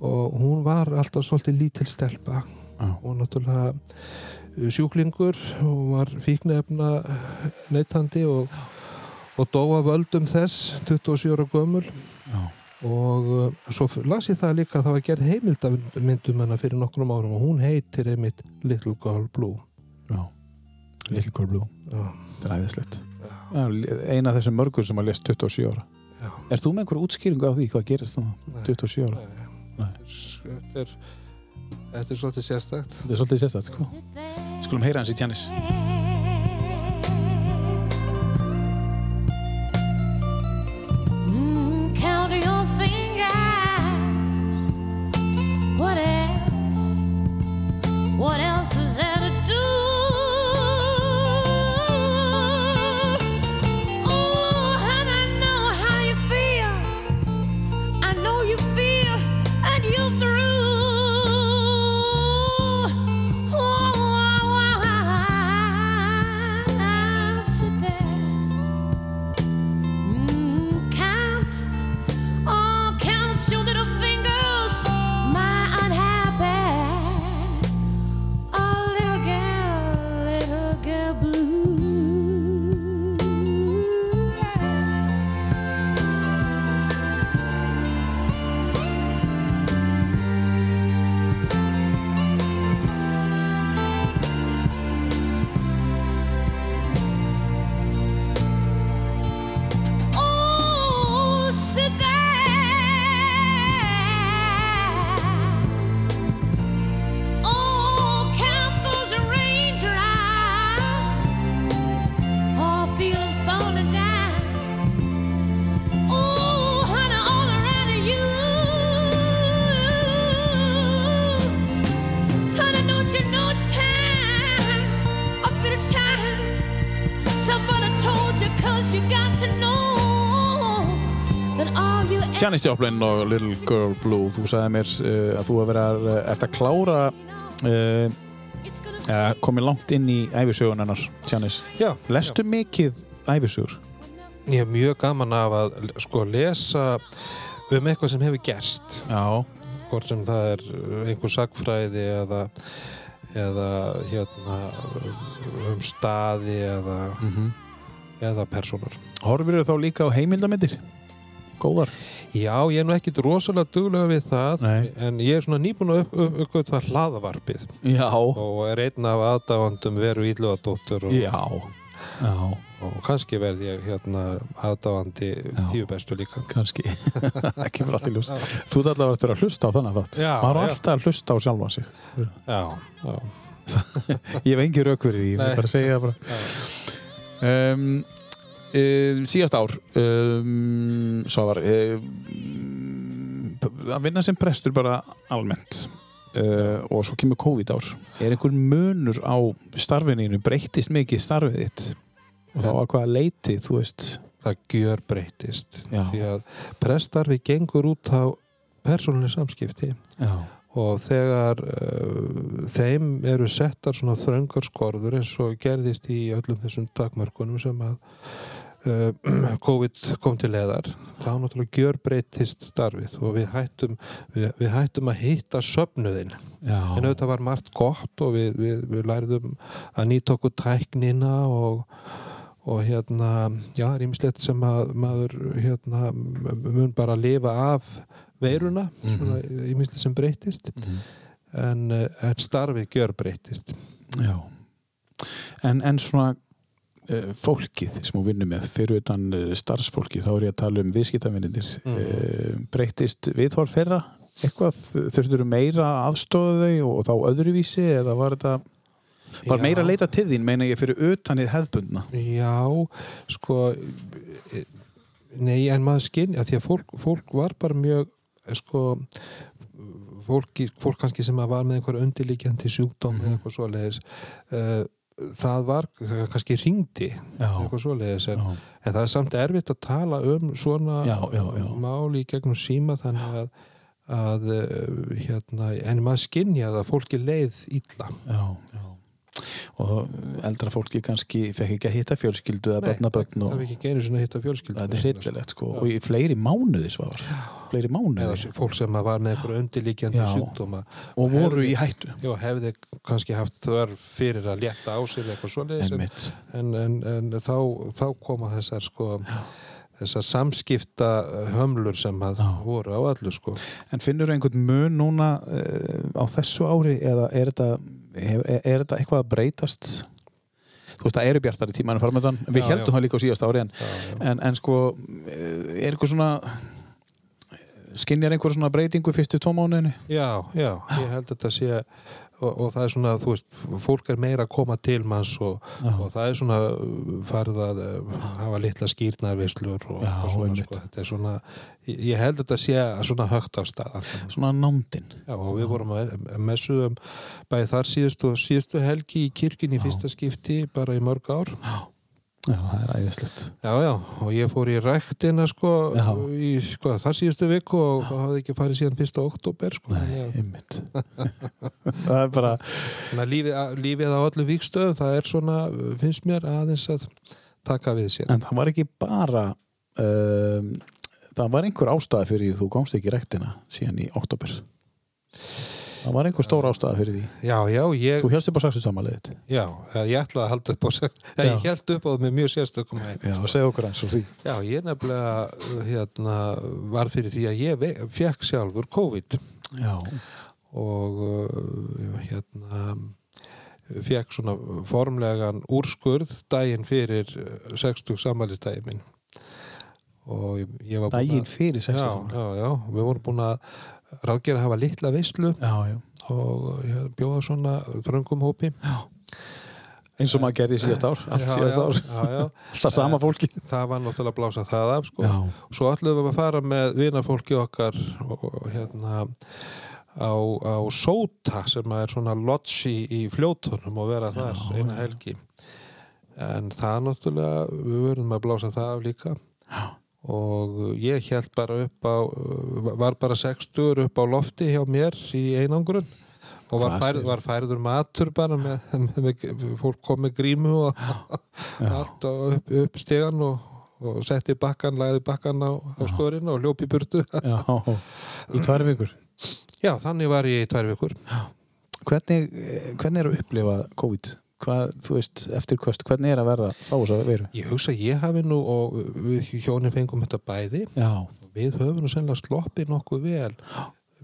og hún var alltaf svolítið lítil stelpa Já. og náttúrulega uh, sjúklingur hún var fíknefna neytandi og, og dóa völdum þess 27 ára gömul Já. Og uh, svo las ég það líka að það var gerð heimildamyndum hennar fyrir nokkrum árum og hún heitir einmitt Little Girl Blue Já. Little Girl Blue. Já. Það er æðislegt. Eina af þessum mörgur sem að lest 27 ára. Já. Er þú með einhver útskýringu á því hvað gerist þannig? Nei. 27 ára. Nei. Þetta er, þetta er svolítið sérstækt Þetta er svolítið sérstætt, sko. Skulum heyra hans í Janis. Janis Joplin og Little Girl Blue. Þú sagði mér uh, að þú að vera uh, ert að klára uh, uh, komið langt inn í æfisögun hennar, Janis. Já, Lestu mikið æfisögur? ég er mjög gaman af að sko lesa um eitthvað sem hefur gerst Já. hvort sem það er einhver sagfræði eða eða hérna um staði eða, Mm eða personur Horfir þá líka á heimildamindir? Góðar? Já, ég er nú ekkit rosalega duglega við það Nei. en ég er svona nýbúin að upp, upp, uppgöta hlaðavarpið Já. og er einn af aðdáandum veru ílluðadóttur og, Já. Já. og kannski verð ég hérna aðdáandi Já. tíu bestu líka Kanski. Það kemur alltaf í ljós. Þú ert allavega eftir að hlusta á þannig þátt. Maður er alltaf að hlusta á sjálfan sig. Já, já, Ég hef engi rauk fyrir því, ég vil bara segja það bara. Um, um, síðast ár, um, svo var um, að vinna sem prestur bara almennt. Uh, og svo kemur COVID ár. Er einhver munur á starfininu breyttist mikið starfið þitt? Og þá að hvaða leiti þú veist? Það gjör breytist Já. því að prestarfi gengur út á persónuleg samskipti. Já, og þegar uh, þeim eru settar svona þröngar skorður eins og gerðist í öllum þessum takmörkunum sem að uh, COVID kom til leðar þá náttúrulega gjör breytist starfið og við hættum, við, við hættum að hitta söfnuðin já, en auðvitað var margt gott og við, við, við lærðum að nýta okkur tæknina og, og hérna, já, það er ímislegt sem að maður hérna, mun bara lifa af veiruna, svona ímislegt sem breytist Mhm. en, eh, en starfið gjör breytist já. En, en svona fólkið sem þú vinnur með. Fyrir utan uh, starfsfólkið, þá er ég að tala um viðskiptavinninir Mhm. uh, breyttist viðhorf þeirra eitthvað, þurftur meira aðstofa þau og, þá öðruvísi eða var þetta var Já. meira að leita til þín meina ég fyrir utan í hefðbundna? Já, sko eh, nei, en maður skinn því að fólk, fólk var bara mjög eh, sko fólki, fólk kannski sem var með einhver undirlíkjandi sjúkdóm eða eitthvað svoleiðis uh, það var, það kannski ringdi eitthvað svoleiðis en, en það er samt erfitt að tala um svona Já, já, já. mál í gegnum síma þannig að, að eh, hérna, en maður skynja að fólki leið illa Já, já. Og eldra fólki kannski fekk ekki að hitta fjölskyldu eða börnabögn það og ekki einu sinni að hitta fjölskyldu. Það er hryllilegt sko. Og í fleiri mánuði svar fleiri eða mánuði s- fólk sem var með einhver undirlíkjandi Já. sjúkdóma. Og voru í hættu. Já, hefði kannski haft þörf fyrir að létta á sig eða eitthvað svoleiðis en, en, en, en þá, þá koma þessar sko þessar samskipta hömlur sem að voru á allu sko En finnur einhvern mun núna uh, á þessu ári eða er þetta, er, er þetta eitthvað að breytast? Þú veist, það eru bjartari tíma en farmöndan. Við Já, heldum já. það líka á síðast ári en, já, já. en, en sko, eh, er eitthvað svona skinjar einhver svona breytingu fyrstu tvo mánuðinu? Já, já, ég held að þetta sé og, og það er svona, þú veist, fólk er meira að koma til manns og, og það er svona uh, farið að uh, hafa litla skýrnarvislur og, og svona, sko, þetta er svona ég, held að þetta sé svona högt af stað saman. Svona nándin. Já, og við vorum að messuðum bæði þar síðustu, síðustu helgi í kirkjunni í fyrsta skipti bara í mörg ár. Já, það er æðislegt. Já, já, og ég fór í ræktina sko, Já. í sko, þar síðustu viku og það hafði ekki farið síðan fyrsta oktober sko. Nei, einmitt. það er bara, Þannig að lífið, lífið á öllum vikstöðum það er svona, finnst mér aðeins að taka við sér. en það var ekki bara, um, það var einhver ástæða fyrir því þú komst ekki í rektina síðan í oktober. Það var einhver stór ástæða fyrir því. Já, já, ég, Þú helst upp á saksu samanleðið. já, ég ætlaði að halda upp á eða ég held upp á það með mjög sérstökum. Já, segja okkur eins og því. Já, ég nefnilega hérna, var fyrir því að ég fekk sjálfur COVID Já, og uh, hérna fekk svona formlegan úrskurð daginn fyrir uh, 60 sammælistæði minn og ég- ég var búinn daginn fyrir já, 16. já, já, við vorum búin að ráðgera að hafa litla veislu Já, já. og ég bjóða svona þröngum hópi Eins og maður gerði síðast ár, allt já, síðast já, ár. já, já. Alltaf sama fólki. það var náttúrulega að blása það af sko. Já. svo ætlum við að fara með vinafólki okkar og, og hérna á, á Sóta sem er svona lodge í, fljótunum og vera þar eina helgi en það náttúrulega við verðum að blása það af líka Já. Og ég held bara upp á var bara 60 upp á lofti hjá mér í einangrun og var, segirðu? var færður matur bara með, með, með fólk kom með grímu og allt á- upp, upp stegan og, og setti bakkan, lagði bakkan á, á skorinn og ljópi burtu Já, í tvær vikur. já, þannig var ég í tvær vikur Hvernig, eh, hvernig er að upplifa COVID? Hvað, þú veist, eftirkvöst, hvernig er að verða þá þess að veru? ég hugsa að ég hafi nú og við hjónin fengum þetta bæði. Já, við höfum nú sennilega sloppið nokkuð vel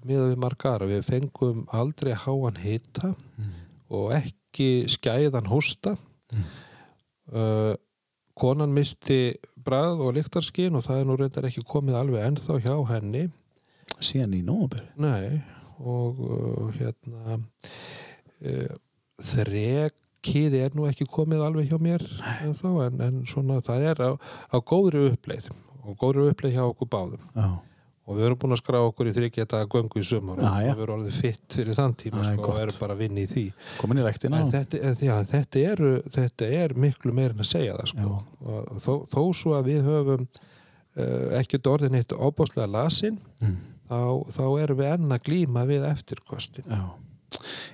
miðað við margar við fengum aldrei háan hita og ekki skæðan hósta. Uh, konan misti brað og lyktarskinn og það er nú reyndar ekki komið alveg ennþá hjá henni. Síðan í nómabur. nei og uh, hérna uh, þrekið er nú ekki komið alveg hjá mér ennþá en, en svona það er á, á góðri uppleið og góðri uppleið hjá okkur báðum Já, og við erum búin að skrá okkur í þryggja daga göngu í Já, og við erum alveg fitt fyrir þann tíma er sko, og erum bara að vinna í því komin í rektina. en þetta, en, já, þetta, er, þetta er miklu meir en að segja það sko. þó, þó svo að við höfum uh, ekkert orðin eitt óbáslega lasin Mm. þá, þá erum við enn að glíma við eftirkostin Já.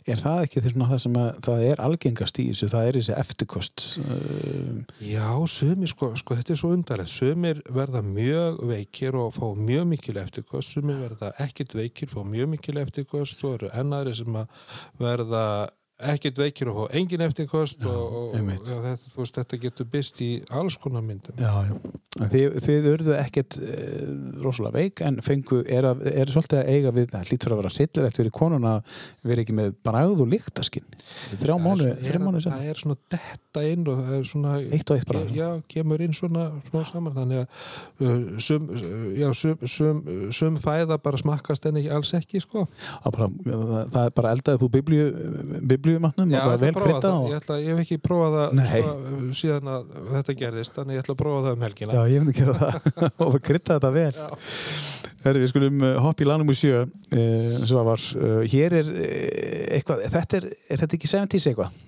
Er það ekki það sem að það er algengast í þessu, það er þessi eftirkost um, Já, sumir, sko, sko, þetta er svo undarlegt. Sumir verða mjög veikir og fá mjög mikil eftirkost. Sumir verða ekkert veikir, fá mjög mikil eftirkost svo eru ennari sem að verða ekkert veikir og fá engin eftirkost og, og einmitt. já, þetta, veist, þetta getur byrst í alls konar myndum. Já, já. Þið, þið urðu ekkert e, rosalega veik en fengu, er, að, er svolítið að eiga við, það hlýtur að vera sillilegt fyrir konuna að vera ekki með bragð og lyktaskinn þrjá mánu, það, er, svona- er detta inn og það er svona Eitt og eitt bara. já, kemur inn svona smá saman þannig að uh, sum, uh, já, sum, sum, sum fæða bara smakkast en ekki alls ekki sko. Bara, það, það er bara eldaði þú biblíu, biblíumatnum Já, og ég ætla vel krytta það. og... Ég, ætla, ég hef ekki prófað það Nei. sko, síðan að þetta gerðist þannig ég ætla að prófa það um helgina Já, ég myndi gera það og krytta þetta vel Herri, við skulum uh, hoppa í lanum úr sjö uh, svo var, uh, hér er uh, eitthvað, þetta er, er þetta ekki 70s eitthvað?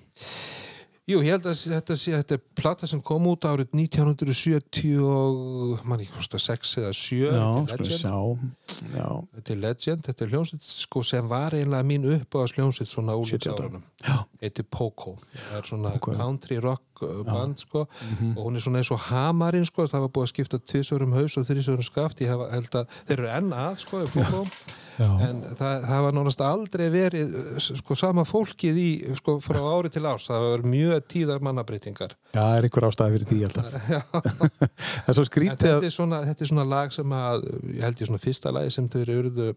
Jú, ég held að þetta sé þetta er plata sem kom út árið 1970 og mann ekki hvort að 6 eða 7 Já, þetta er legend. sjá. Já, Þetta er legend, þetta er hljómsveit sko, sem var einlega mín upp á hljómsveit svona 70 ára. úlíksárunum já, heiti Poco. Það er svona já. country rock uh, band sko. Og hún er svona eins og hamarinn sko. Það var búið að skipta tvisörum haus og þrísörum skaft. Ég held að þeir eru enn að sko Poco Já. En það, það var nánast aldrei verið uh, sko sama fólkið í sko frá ári til árs. Það var mjög tíðar mannabreitingar Já, það er einhver ástæði fyrir því alltaf. það er svo skrítið þetta er, svona, þetta er svona lag sem að ég held ég svona fyrsta lagi sem þau urðu,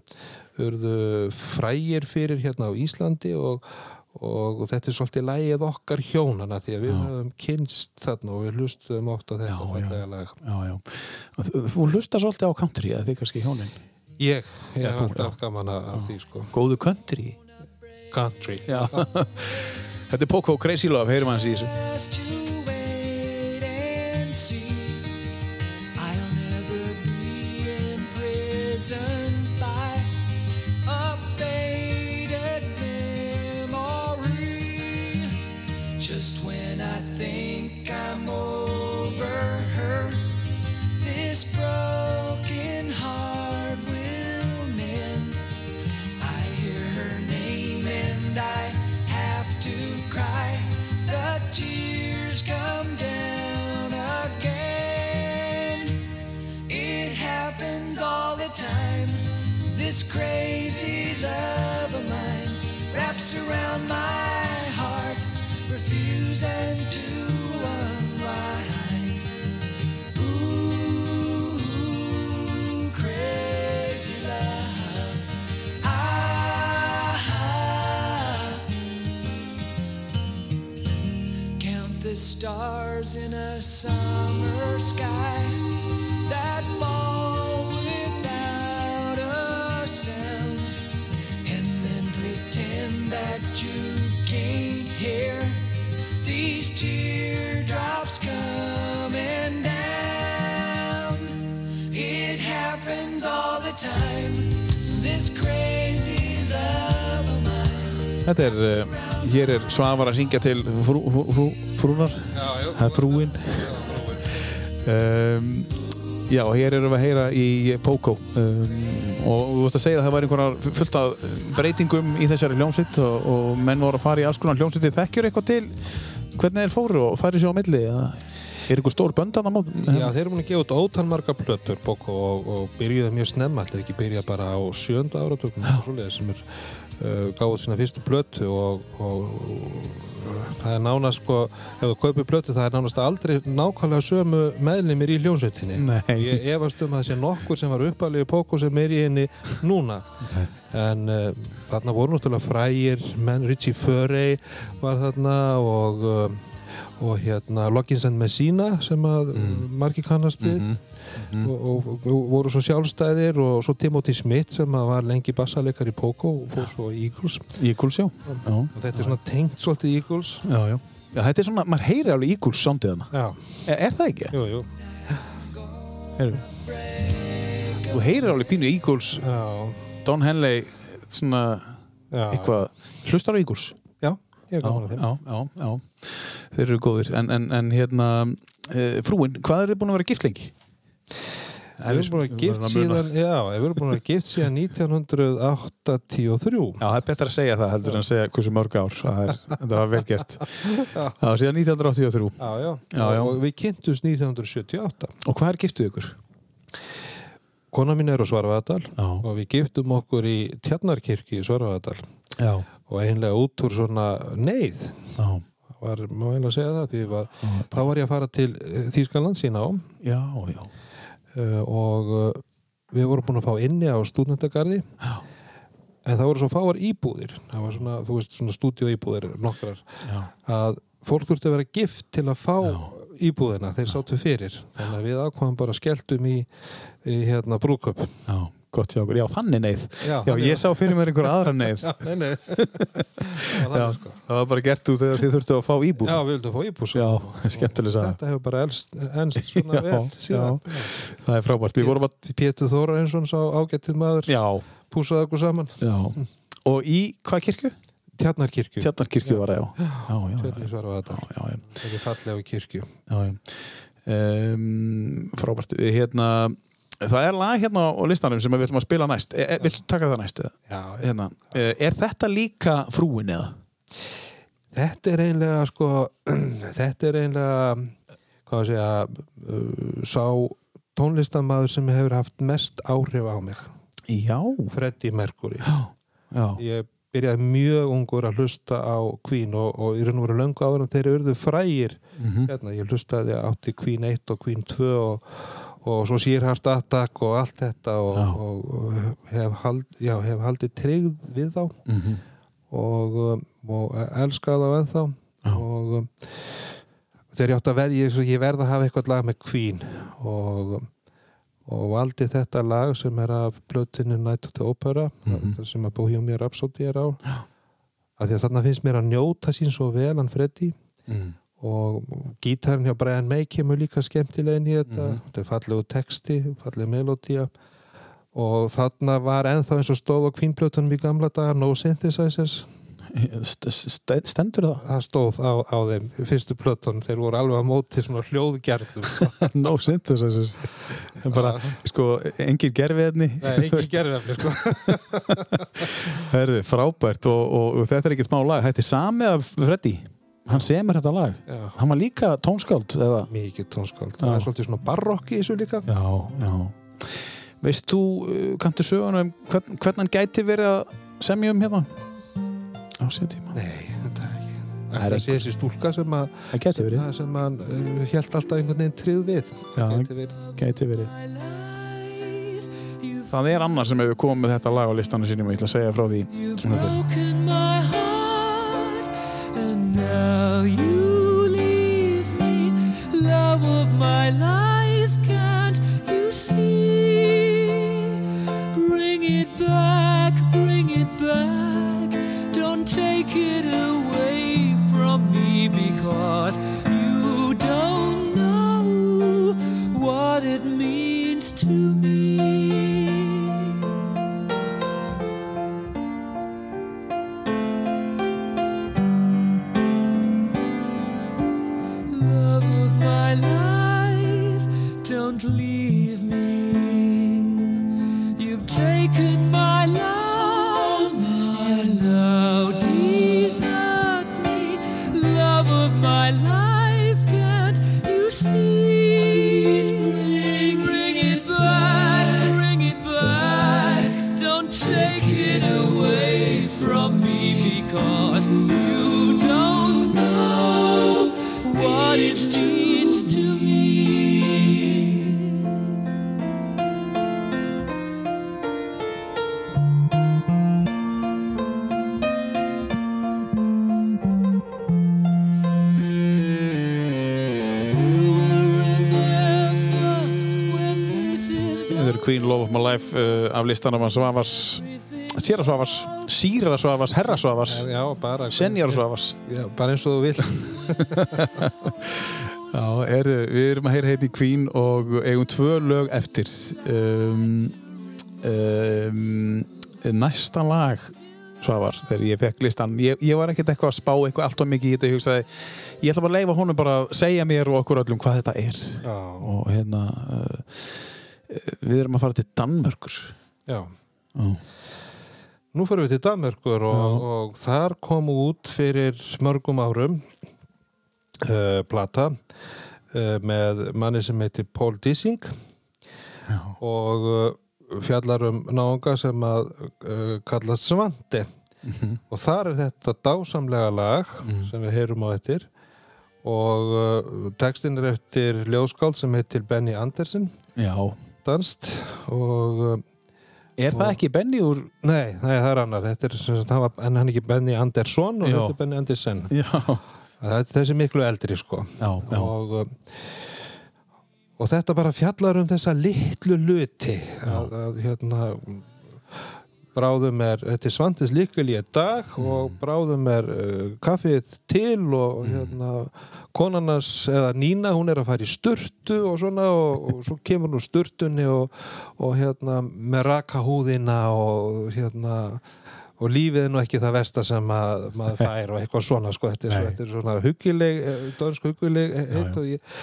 urðu frægir fyrir hérna á Íslandi og, og, þetta er svolítið lagið okkar hjónana því að við höfum kynst þarna og við hlustum oft á þetta Já, Já, já. Þú- hlustar svolítið á country, eða þið kannski hjónin. Ég, ég Já, hef alltaf gaman að að því sko Góðu country. Country Já. Þetta er Poco Crazy Love, heyrum hans í þessu. Just all the time. This crazy love of mine wraps around my heart, refusing to unwind. Ooh, crazy love. Ah, count the stars in a summer sky that fall hear these teardrops coming down. It happens all the time. This crazy love of mine. Þetta er, uh, hér er Svavar að syngja til frú, frú, frú, frúnar. Já, já. Það er frúin. Um, já, hér erum við að heyra í Poco um, og þú veist að segja að það var einhverjar fullt af breytingum í þessari hljómsitt og, og menn voru að fara í alls konar hljómsitti. Þekkjur eitthvað til hvernig þeir fóru og færi sér á milli? eða Er einhver stór böndan á mót? Já, þeir eru búin að gefa út ótal marga plötur Boko, og, og byrjuði mjög snemma þeir ekki byrja bara á sjönda áratökum svoleiðis, sem er uh, gáðið sína fyrstu plötu og, og, og það er nánast sko, ef þú kaupir plötu það er nánast aldrei nákvæmlega sömu meðlimir í hljónsveitinni Nei. ég efast um að það sé nokkur sem var uppalegi Boko sem er í henni núna. En uh, þarna voru náttúrulega frægir menn, Richie Furey var þarna og uh, og hérna Loggins and Messina sem að mm. margir kannast við og, og, og voru svo sjálfstæðir og svo Timothy Smith sem að var lengi bassaleikar í Poco og fór svo Eagles Eagles, já. Og þetta er svona tengt svolítið Eagles já, já. Já, þetta er svona, maður heyri alveg Eagles. Já, Er, er það ekki? jú, jú Heyrðu. Þú heyrir alveg pínu Eagles, Já, Don Henley, svona já, eitthvað, hlustar á Eagles? já, ég er gaman að þeim já, já, já. Þeir eru góðir. En, en, en hérna, e, frúin, hvað er þið búin að vera gift lengi? Við erum búin að vera gift síðan, já, við erum búin að vera gift síðan 1983 Já, það er betra að segja það heldur en að segja hversu mörg ár. Það er, þetta var vel gert. Já, síðan 1983. Já, já, Já, já. og við kynntumst 1978 Og hvað er giftuð ykkur? Kona mín er á Svarfaðardal Já. og við giftum okkur í Tjarnarkirkju í Svarfaðardal Já. og einlega út úr svona neyð Já. Var, má eiginlega segja það því að þá var ég að fara til Þýskaland sína á Já, já. uh, og uh, við vorum búin að fá inni á stúdendagarði Já. en það voru svo fáar íbúðir. Það var svona, þú veist, svona stúdíóíbúðir nokkrar, Já. að fólk þurfti að vera gift til að fá íbúðina. Þeir sátu fyrir, þannig að við ákvæðum bara skelltum í, í hérna brúköp Já, gott hjá okkur. Já, þannig neyð. Já, Já, ég sá fyrir mér einhver aðra neyð. Já, nei, nei Það var Já, sko. það var bara gert út þegar þið þurftu að fá íbúð. Já, við vildum fá íbúð sko. Þetta hefur bara elst, enst svona vel síðan. Það er frábært. Að... Pétur Þóra eins og sá ágættið maður púsaði okkur saman. Og í hvað kirkju? Tjarnarkirkju Tjarnarkirkju var það, já. Já. Tjarnir svara þetta er fallega kirkju já, já. Um, frábært. Hérna, það er lag hérna á listanum sem við ætlum að spila næst. E, e, viltu taka það næst? Já, Hérna. E, er þetta líka frúin eða? þetta er einlega sko, þetta er einlega hvað að segja uh, sá tónlistamæður sem hefur haft mest áhrif á mig Já, Freddie Mercury já, ég byrjaði mjög ungur að hlusta á Queen og, og í raun og veru löngu áður en þeir urðu frægir Mhm. hérna, ég hlustaði átti Queen 1 og Queen 2 og, og svo Sýrhart Attack og allt þetta og, Já. og, hef, hald, já, hef haldið tryggð við þá Mhm. og, um, og elskaði þá ennþá Já. og um, þegar ég átti að verða ég, svo ég verð að hafa eitthvað lag með Queen og, um, og valdi þetta lag sem er af blötinu Night of the Opera Mhm. það sem að Bohemian Rhapsody er á af því að þarna finnst mér að njóta sín svo vel hann Freddy Mm. Og gítarinn hjá Brian May kemur líka skemmtilegin í þetta. Mhm. þetta er fallegu texti, fallegu melodía og þarna var ennþá eins og stóð á kvínblötunum í gamla daga no synthesizers. St st stendur það? það stóð á, á þeim fyrstu plötunum. Þeir voru alveg á móti svona hljóðgerðlum no synthesis bara, sko, engin gerfiðni Nei, ekki gerðum sko. Herði, frábært. Og, og, og þetta er ekkert smá lag. Þetta er samið af Freddy Hann semur þetta lag. Já, Hann var líka tónskáld eða? mikið tónskáld. Já. það er svolítið svona barokk í þessu líka. Já, já. Veist þú, uh, kanntu söguna um hvern, hvern hann gæti verið að semja um hérna? Á sér tíma. Nei, þetta er ekki. Það er Það þessi stúlka sem að Það það sem hann uh, held alltaf einhvern veginn tryggð við. Já, Gæti verið. gæti verið. Það er annar sem hefur komið með þetta lag á listanum sínum og ég ætla að segja frá því. You've Þetta now you leave me. Love of my life, can't you see? Bring it back, bring it back. Don't take it away from me because you don't know what it means to me. Love of My Life uh, af listanum hans Svavars Sýra Svavars, Sýra Svavars, Herra Svavars Já, bara Senjar Svavars. Já, bara eins og þú vil Já, er, við erum að heyra heiti Queen og eigum tvö lög eftir. Um, um, Næsta lag Svavar, þegar ég fekk listan ég, ég var ekkert eitthvað að spá eitthvað allt og mikið í þetta ég hugsaði, ég ætla bara að leifa honum bara að segja mér og okkur öllum hvað þetta er. Já, og hérna uh, við erum að fara til Danmörkur já Já. Nú fyrir við til Danmörkur og, og þar kom út fyrir mörgum árum uh, plata uh, með manni sem heitir Paul Dissing Já. og uh, fjallar um náunga sem að kallast Svante Mhm. og þar er þetta dásamlega lag sem við heyrum á eftir og textin er eftir ljóskáld sem heitir Benny Andersen Já. Danst og uh, Er það ekki Benny úr Nei, nei, það er annar er, hann var, en hann er ekki Benny Andersson og Já. þetta er Benny Andersen. Það er þessi miklu eldri sko. Já, já. og um, og þetta bara fjallar um þessa litlu luti að, að hérna bráðum er, þetta er svandis líkulíu dag Mm. og bráðum er uh, kaffið til og hérna konarnas, eða Nína hún er að fara í sturtu og svona og, og svo kemur hún úr sturtunni og, og hérna með raka húðina og hérna og lífið er nú ekki það versta sem að maður fær og eitthvað svona sko, þetta er, svo, þetta er svona huggileg dönsk huggileg heitt og, ég,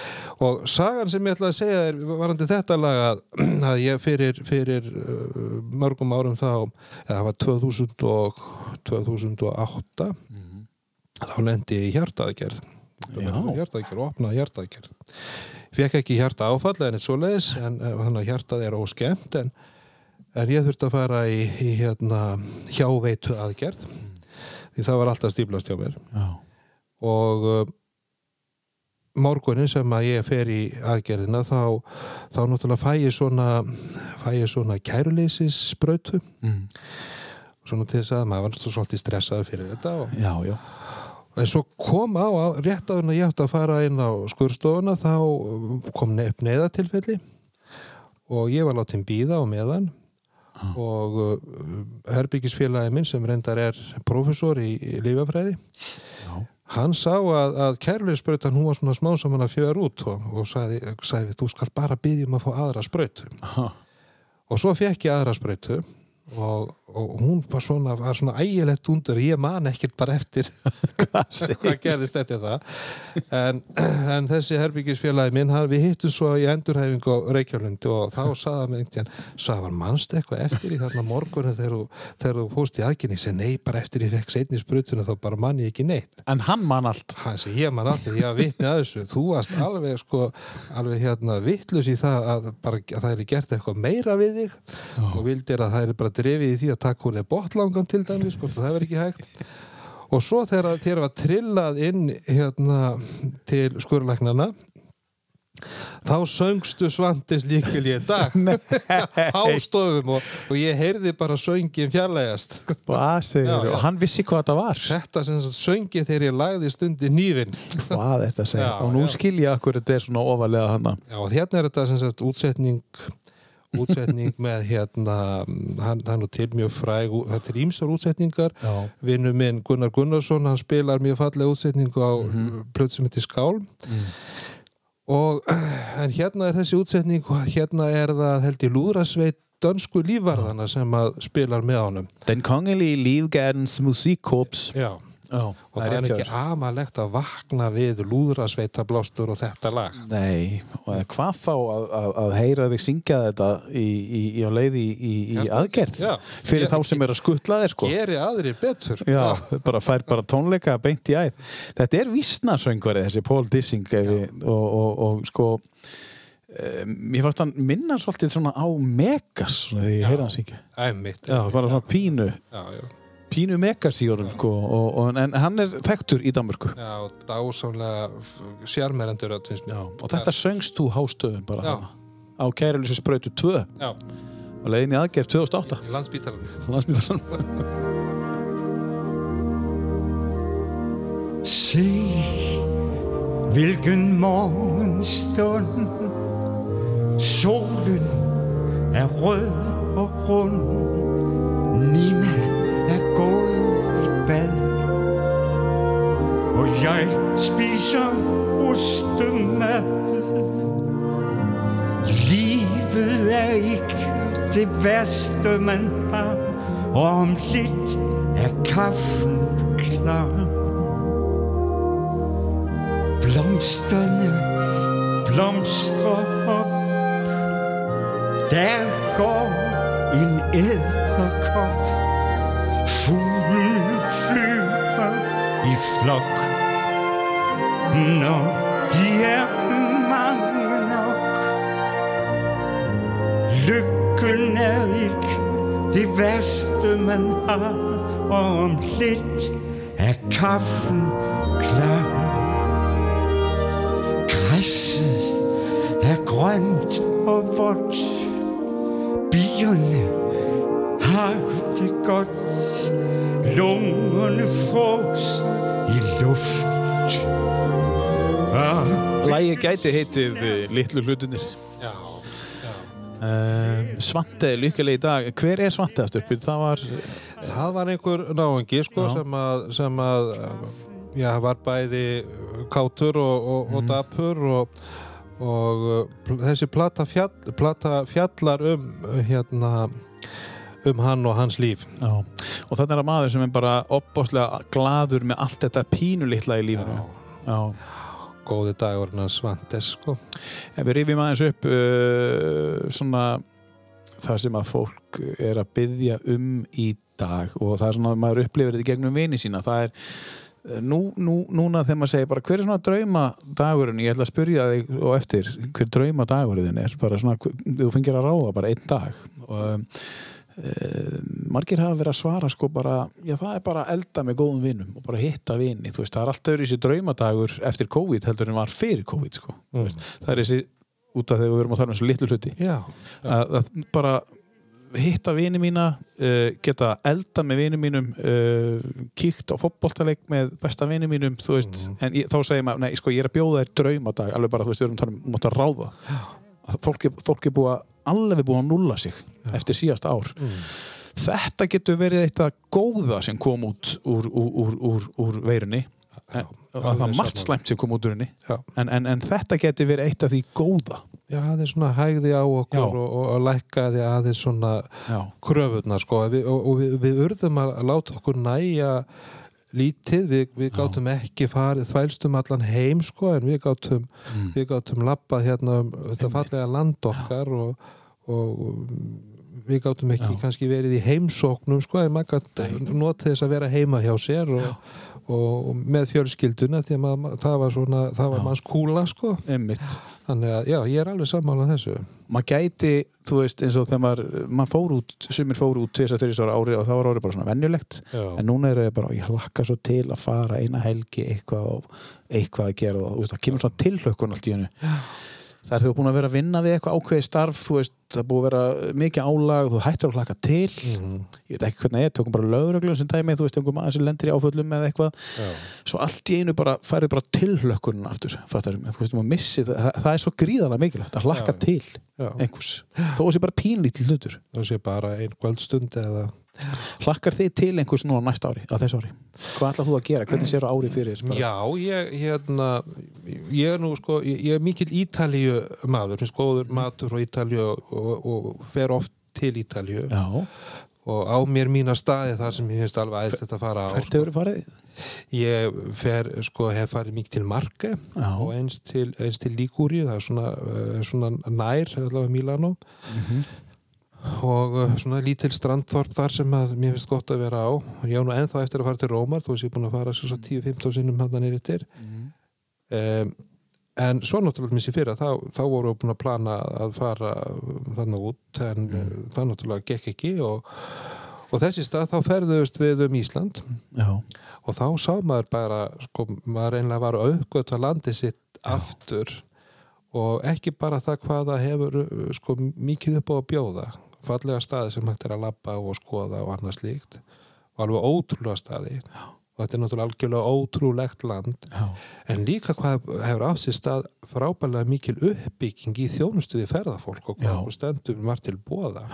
og sagan sem ég ætla að segja er varandi þetta lag að, að ég fyrir, fyrir uh, mörgum árum þá eða það var 2000 og, 2008 þá lendi ég í hjartaðgerð hjartaðgerð, opnaði hjartaðgerð fekk ekki hjarta áfall en eitt svoleiðis en eh, þannig að hjartað er óskemmt en, en ég þurfti að fara í, í hérna, hjáveitu aðgerð því það var alltaf stíplast hjá mér Já. og uh, morgunin sem að ég fer í aðgerðina þá, þá náttúrulega fæ ég svona fæ ég svona kæruleysis sprautu Mm. svona til þess að maður var svolítið stressaður fyrir þetta og, Já, já. en svo kom á, á rétt að ég átti að fara inn á skurstofuna þá kom ne- upp neðatilfelli og ég var látið býða á meðan og uh, herbyggisfélagi minn sem reyndar er professor í, í lífafræði hann sá að, að kærleisbrautan hún var svona smá saman að fjöra út og, og sagði, sagði þú skal bara byggja um að fá aðra sprautu. Aha. og svo fekk ég aðra sprautu og, og hún var svona, var svona ægilegt undur, ég man ekkert bara eftir hvað gerðist eftir það. En, en þessi herbyggisfélagi minn, hann, við hittum svo í endurhæfingu á Reykjavlundi og þá með einhvern Svavar, manst eitthvað eftir í þarna morgunin þegar, þú- fóst í aðkynni ég segi, nei, bara eftir ég fekk seinni sprutuna þá bara man ég ekki neitt. En hann man allt. hann sem ég man alltaf, ég var vitni að þessu. Þú varst alveg sko alveg hérna vittlus í það að, bara, að það er gert eitthvað meira við þig og vildir að það er bara drefið í því að taka úr þig botlangan til dæmis, sko, það verður ekki hægt og svo þegar þér var trillað inn hérna til skurlæknana þá söngstu svandis líkil ég dag hástöðum og, og ég heyrði bara söngin fjarlægast segir Já. Og hann vissi hvað þetta var. þetta sem söngi þegar ég lagði stundi nývin er og nú já. skil ég akkur þetta er svona ofalega hann. Og hérna er þetta sem sagt útsetning útsetning með hérna hann, hann er til mjög fræg þetta er ímsar útsetningar vinnu minn Gunnar Gunnarsson, hann spilar mjög fallega útsetningu á mm Mhm. plötu sem heitir Skál Mm. og en hérna er þessi útsetning hérna er það held ég lúðrasveit dönsku lífvarðana sem að spilar með honum Den kongelige Livgardens musikkorps. Já. Já, og það er ekki amalegt að vakna við lúðrasveitablástur og þetta lag. Nei, og hvað þá að, að, að heyra þig syngja þetta í, í, í á leiði í, í, Hjarta- aðgerð? Já. fyrir Ég- þá sem er að skuttla þér sko. Geri aðrir betur. Já, bara fær bara tónleika beint í æð. Þetta er vísnasöngvari þessi Paul Dissing og, og, og sko ég fannst hann minna svolítið svona á Megas þegar ég heyrði hann syngja. Æmitt Já, bara svona pínu. Já, já. Pínu Megas í og, en hann er þekktur í Danmörku. Já, dásamlega. Já, og þetta söngst þú hástöðum bara þarna, á Kærulísu sprautu 2 Já, og leiðin í aðgerð 2008 í landsbítalanum. Landsmíðarsan Se, hvilken morgenstund Solen er rød og rund Nina gået i bad. Og jeg spiser ostemad Livet er ikke det værste man har. Og om lidt er kaffen klar. Blomsterne blomstrer op. Der går en æderkop Fugle flyver i flok. Når de er mange nok. Lykken er ikke det værste man har. Og om lidt er kaffen klar. Græsset er grønt og vådt. Bierne har det godt. Lungerne frosser i luft. Lægi gæti heitið eh, Litlu hlutunir Já, um, Svante er lykkali í dag. Hver er Svante aftur? Það var það var einhver náungi sko Já. sem að, sem að já, var bæði kátur og, og, og dapur og, og uh, þessi plata, fjall, plata fjallar um uh, hérna um hann og hans líf Já, og þannig er að maður sem er bara opbáslega gladur með allt þetta pínulitla í lífinu. Já. góði hans Svantes sko við rifjum aðeins upp uh, svona það sem að fólk er að byggja um í dag og það er svona að maður upplifir þetta gegnum vini sína. Það er nú, nú, núna þegar maður segir bara hver er svona draumadagurinn, ég ætla að spyrja þig og eftir, hver draumadagurinn er bara svona, þú fengir að ráða bara einn dag og e, margir hafa verið að svara sko bara, já það er bara að elda með góðum vinnum og bara hitta vini, þú veist, það er alltaf öðru þessi draumadagur eftir COVID heldur en var fyrir COVID sko, mm. það er þessi út af þegar við verum að tala um þessu litlu hluti. Já, að, að bara hitta vini mína uh, geta elda með vini mínum uh, kíkt á fótboltaleik með besta vini mínum þú veist, en ég, þá segir maður, nei, sko, ég er að bjóða þér draumadag, alveg bara, þú veist, við erum að tala um mátt að ráða. Að fólk er, fólk er búið að alveg búið að nulla sig eftir síðasta ár. Þetta getur verið eitthvað góða sem kom út úr, úr, úr, úr, úr veirunni. Og það er margt slæmt sem kom út úr henni. Já. en, en, en þetta getur verið eitt af því góða. Já, það er svona hægði á okkur Já. og, og, og lækkaði aðeins svona já, kröfurnar sko. Við, og, og við, við urðum að láta okkur næja lítið, við, við gátum ekki farið, þvælstum allan heim sko en við gátum, Mm. við gátum lappað hérna um þetta fallega land okkar og, og við gátum ekki Já. kannski verið í heimsóknum sko en maður gætt notið þess að vera heima hjá sér og, og, og með fjölskylduna því að maður, það var svona, það var manns kúla sko. Einmitt. Þannig að já, ég er alveg sammálað þessu. Maður gæti, þú veist, eins og þegar maður, maður fór út, sumir fór út tvis að þeirri ára ári og það var árið bara svona venjulegt. Já. en núna er það bara, ég hlakka svo til að fara eina helgi eitthvað eitthvað að gera og það kemur svona tilhlökkun allt í hennu þegar þú er búin að vera að vinna við eitthvað ákveði starf þú veist, það er búið að vera mikið álag þú hættur að hlakka til Mhm. ég veit ekki hvernig það er, tökum bara lögreglum sem dæmi þú veist, einhver maður sem lendir í áföllum eða eitthvað Já. svo allt í einu bara færið bara tilhlökkunum aftur, fattar þú veist, maður missi það, það, er svo gríðarlega mikilvægt að hlakka Já. til Já. einhvers, þó sé bara pínlítil hlutur það sé bara ein kvöldstund eða hlakkar þið til einhvers nú á næsta ári á þessu ári, hvað ætlað þú að gera hvernig sér ári fyrir bara? Já, ég, hérna, ég er nú sko, ég, ég er mikil Ítalíu maður, finnst góður matur frá Ítalíu og, og, og fer oft til Ítalíu Já, og á mér mína staði þar sem ég finnst alveg aðeins þetta að fara á. hvert hefur þið farið? Ég fer, sko, hef farið mikið til Marke Já. og eins til, til Ligúri, það er svona, uh, svona nær, allavega Milano Mhm. Og uh, svona lítil strandþorp þar sem að mér finnst gott að vera á. Og ég á nú ennþá eftir að fara til Rómar þú veist ég er búin að fara svo 10-15 sinnum hann nýri til Mhm. um, en svo náttúrulega missi fyrir að þá, þá voru við búin að plana að fara þannig út en mm. það náttúrulega gekk ekki. Og, og þessi stað þá ferðuðust við um Ísland. Já, og þá sá maður bara sko, maður einlega var auðgöt að landi sitt aftur. Og ekki bara það hvað það hefur uh, sko, mikið upp á að bjóða fallega staði sem hægt er að labba og skoða og annað slíkt. Og alveg ótrúlega staði. Já. og þetta er náttúrulega algjörlega ótrúlegt land. Já, en líka hvað hefur á sér stað frábælega mikil uppbygging í þjónustuði ferðafólk og hvað okkur stendur var til bóða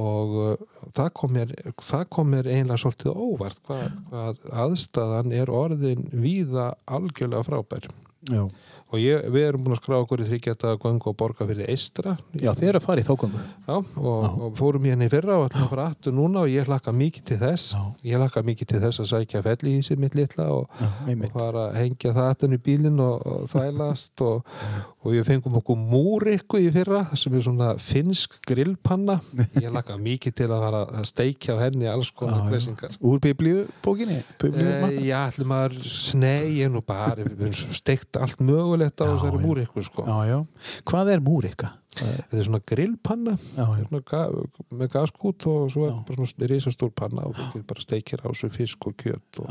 og uh, það kom mér það kom mér einlega svolítið óvart hvað, hvað aðstæðan er orðin víða algjörlega frábær. Já og ég, við erum búin að skrá okkur í þryggjata göngu og borga fyrir eistra Já, þið eru að fara í þákvöngu Já, og, og fórum henni í fyrra og ætlum að fara aftur núna og ég hlakka mikið til þess. Já. ég hlakka mikið til þess að sækja felli í sig mitt litla og, Já, og fara að hengja það aftan í bílinn og, og þælast og, og við fengum okkur múrikku í fyrra sem er svona finnsk grillpanna. Ég hlakka mikið til að fara að steikja á henni alls konar já. greisingar Úr biblíu bókinni Biblíu, Eh, já, að snei, ég er nú bara steikt allt mögulegt á þessari múrikku sko. já, já. Hvað er múrika? þetta er svona grillpanna Já, já, ga með gaskút og svo er bara svona risastór panna og getur bara steikir á þessu fisk og kjöt og,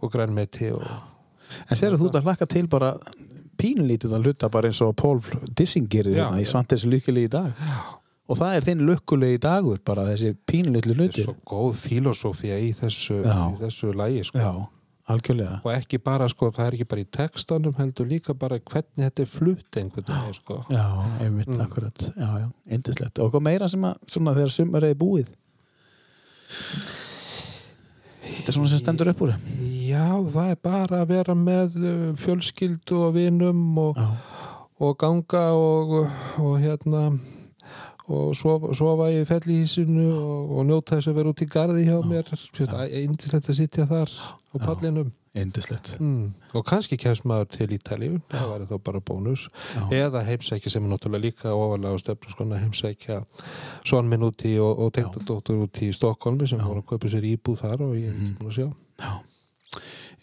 og grænmeti og En serðu þú ert að hlakka til bara pínlítið að hluta bara eins og Paul Dissing gerir Já, hérna í lykkili í dag. Og það er þinn lukkulegi dagur bara þessi pínlítið þetta er svo góð filosófía í þessu, í þessu lægi sko. Já, og ekki bara sko, það er ekki bara í textanum heldur líka bara hvernig þetta er flutt einhvern veginn sko. Já, einmitt, Mm. akkurat. Já, já, indislegt Og meira sem að, svona þegar sumar er búið Þetta er svona sem stendur upp úr. Já, það er bara að vera með uh, fjölskyldu og vinum og, og ganga og, og hérna og sofa, sofa í fellihísinu og, og njóta þess að vera út í garði hjá mér. Indislegt að sitja þar á pallinum indislegt mm. og kannski kemst maður til Ítalíu það væri þá bara bónus. Já. eða heimsækja sem er náttúrulega líka ofalega á stefnu skona heimsækja son minn úti og, og tengdadóttur úti í Stokkólmi sem voru að kaupa sér íbúð þar og ég er ekki búin að sjá. Já.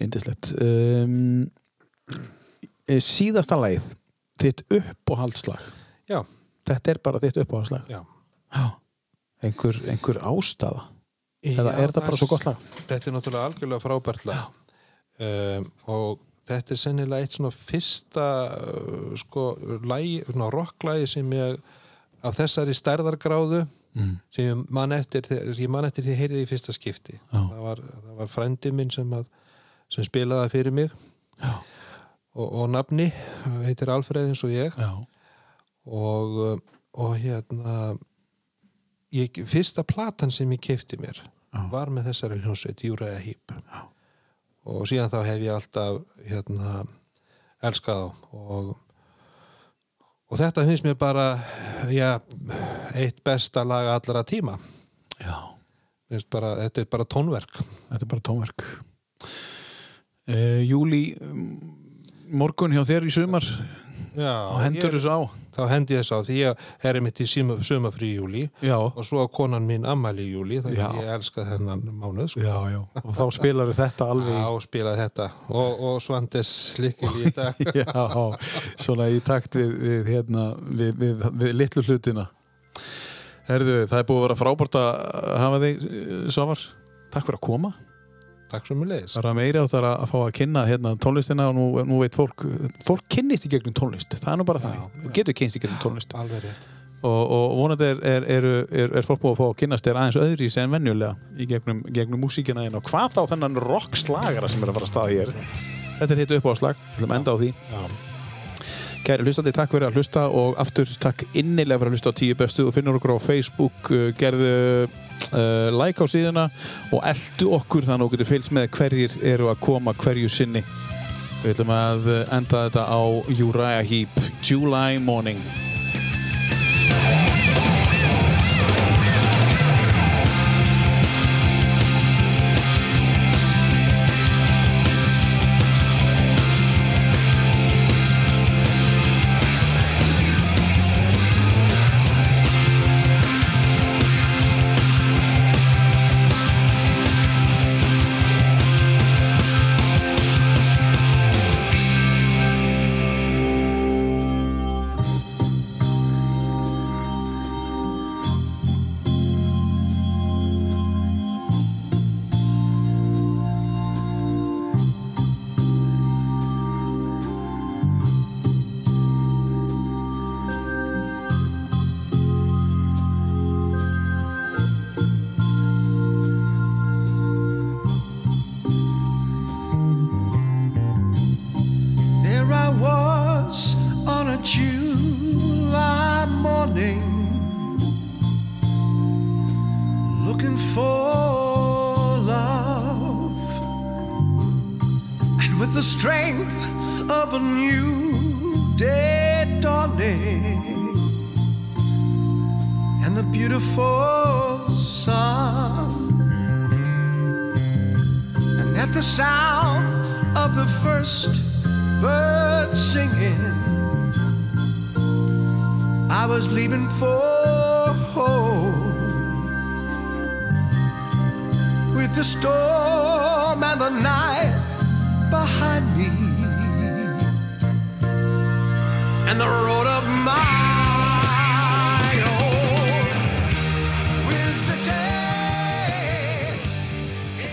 Indislegt um, eh, Síðasta lagið Þitt uppáhaldslag. Já, Þetta er bara þitt uppáhaldslag. Já. Já. Einhver, einhver ástæða? Eða er þetta bara svo gott lag? Þetta er náttúrulega algjörlega frábært lag um, og þetta er sennilega eitt svona fyrsta uh, sko, rocklægi sem ég af þessari stærðargráðu Mm. sem ég man eftir ég man eftir því heyrið í fyrsta skipti. Já. það var, það var frændi minn sem, að, sem spilaði fyrir mig. Já, og, og nafni heitir Alfreð eins og ég. Já, og, uh, og hérna ég, fyrsta platan sem ég keipti mér Já. var með þessari hljónsveit Júræða Hýp og síðan þá hef ég alltaf hérna elskað þá. Og, og þetta finnst mér bara já, eitt besta lag allra tíma. Bara, þetta er bara tónverk. Þetta er bara tónverk. Uh, Júli mm, morgun hjá þér í sumar og hendur þessu á. þá hendi ég þess á því ég er mitt í sumafrí í júli Já, og svo á konan mín ammæli í júli þannig að ég elska þennan mánuð sko. já, já. Og þá spilar þetta alveg Já, spilaði þetta. Og, og Svandes líkil í dag. Já, svona í takt við, við, hérna, við, við, við litlu hlutina. Herðu, það er búið að vera frábært að hafa þig, Svavar. Takk fyrir að koma Takk svo mjög leiðis Það er meiri átt að fá að kynna hérna, tónlistina og nú, nú veit fólk fólk kynnist í gegnum tónlist, það er nú bara Já, það já. Þú getur kynst í gegnum tónlist. Rétt. Og, og vonandi er, er, er, er, fólk búið að fá að kynnast þér aðeins öðri sem venjulega í gegnum, gegnum músíkina þín og hvað þá þennan rockslagara sem er að fara að staða hér? Þetta er hitt upp á slag, við að enda á því. Já. Kæri hlustandi, takk fyrir að hlusta og aftur takk innilega fyrir að hlusta á tíu bestu. Og finnur okkur á Facebook, uh, gerðu uh, like á síðuna og eldu okkur þannig að þú getur fylgst með hverjir eru að koma hverju sinni. Við ætlum að uh, enda þetta á Uriah Heep, July Morning.